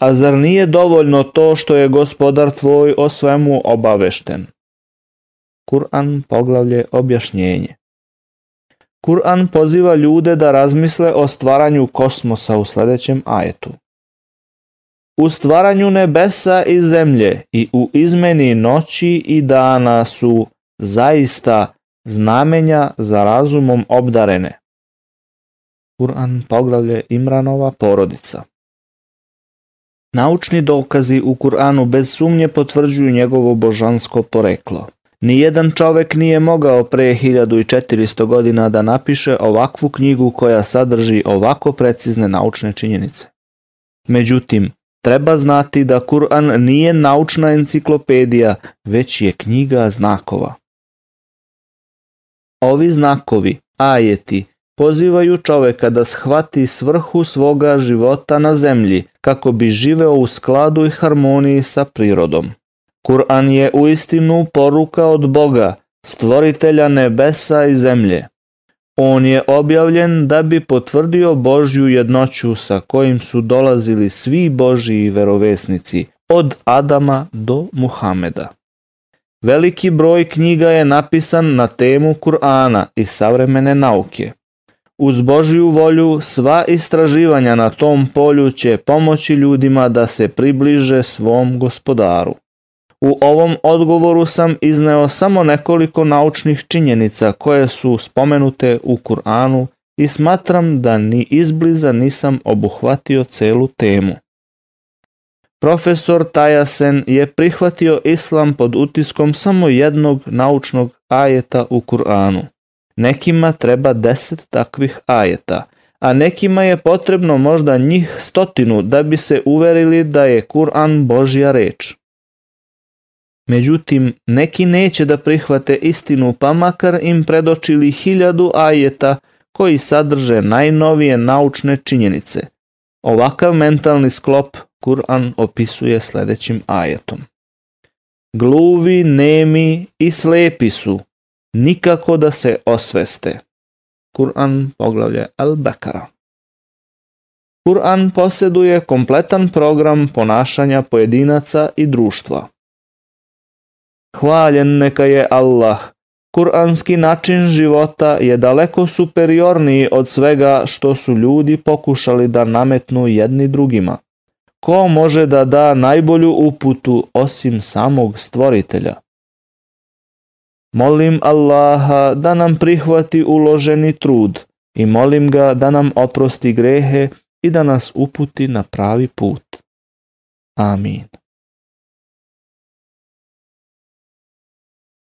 A zar nije dovoljno to što je gospodar tvoj o svemu obavešten? Kur'an poglavlje objašnjenje. Kur'an poziva ljude da razmisle o stvaranju kosmosa u sledećem ajetu. U stvaranju nebesa i zemlje i u izmeni noći i dana su zaista znamenja za razumom obdarene. Kur'an poglavlje Imranova porodica. Naučni dokazi u Kur'anu bez sumnje potvrđuju njegovo božansko poreklo. Nijedan čovek nije mogao pre 1400 godina da napiše ovakvu knjigu koja sadrži ovako precizne naučne činjenice. Međutim, Treba znati da Kur'an nije naučna enciklopedija, već je knjiga znakova. Ovi znakovi, ajeti, pozivaju čoveka da shvati svrhu svoga života na zemlji kako bi živeo u skladu i harmoniji sa prirodom. Kur'an je u istinu poruka od Boga, stvoritelja nebesa i zemlje. On je objavljen da bi potvrdio Božju jednoću sa kojim su dolazili svi Božiji verovesnici, od Adama do Muhameda. Veliki broj knjiga je napisan na temu Kur'ana i savremene nauke. Uz Božju volju sva istraživanja na tom polju će pomoći ljudima da se približe svom gospodaru. U ovom odgovoru sam izneo samo nekoliko naučnih činjenica koje su spomenute u Kur'anu i smatram da ni izbliza nisam obuhvatio celu temu. Profesor Tajasen je prihvatio islam pod utiskom samo jednog naučnog ajeta u Kur'anu. Nekima treba deset takvih ajeta, a nekima je potrebno možda njih stotinu da bi se uverili da je Kur'an Božja reč. Međutim, neki neće da prihvate istinu pa makar im predočili hiljadu ajeta koji sadrže najnovije naučne činjenice. Ovakav mentalni sklop Kur'an opisuje sledećim ajetom. Gluvi, nemi i slepi su, nikako da se osveste. Kur'an poglavlje Al-Bekara. Kur'an poseduje kompletan program ponašanja pojedinaca i društva. Hvaljen neka je Allah. Kuranski način života je daleko superiorniji od svega što su ljudi pokušali da nametnu jedni drugima. Ko može da da najbolju uputu osim samog stvoritelja? Molim Allaha da nam prihvati uloženi trud i molim ga da nam oprosti grehe i da nas uputi na pravi put. Amin.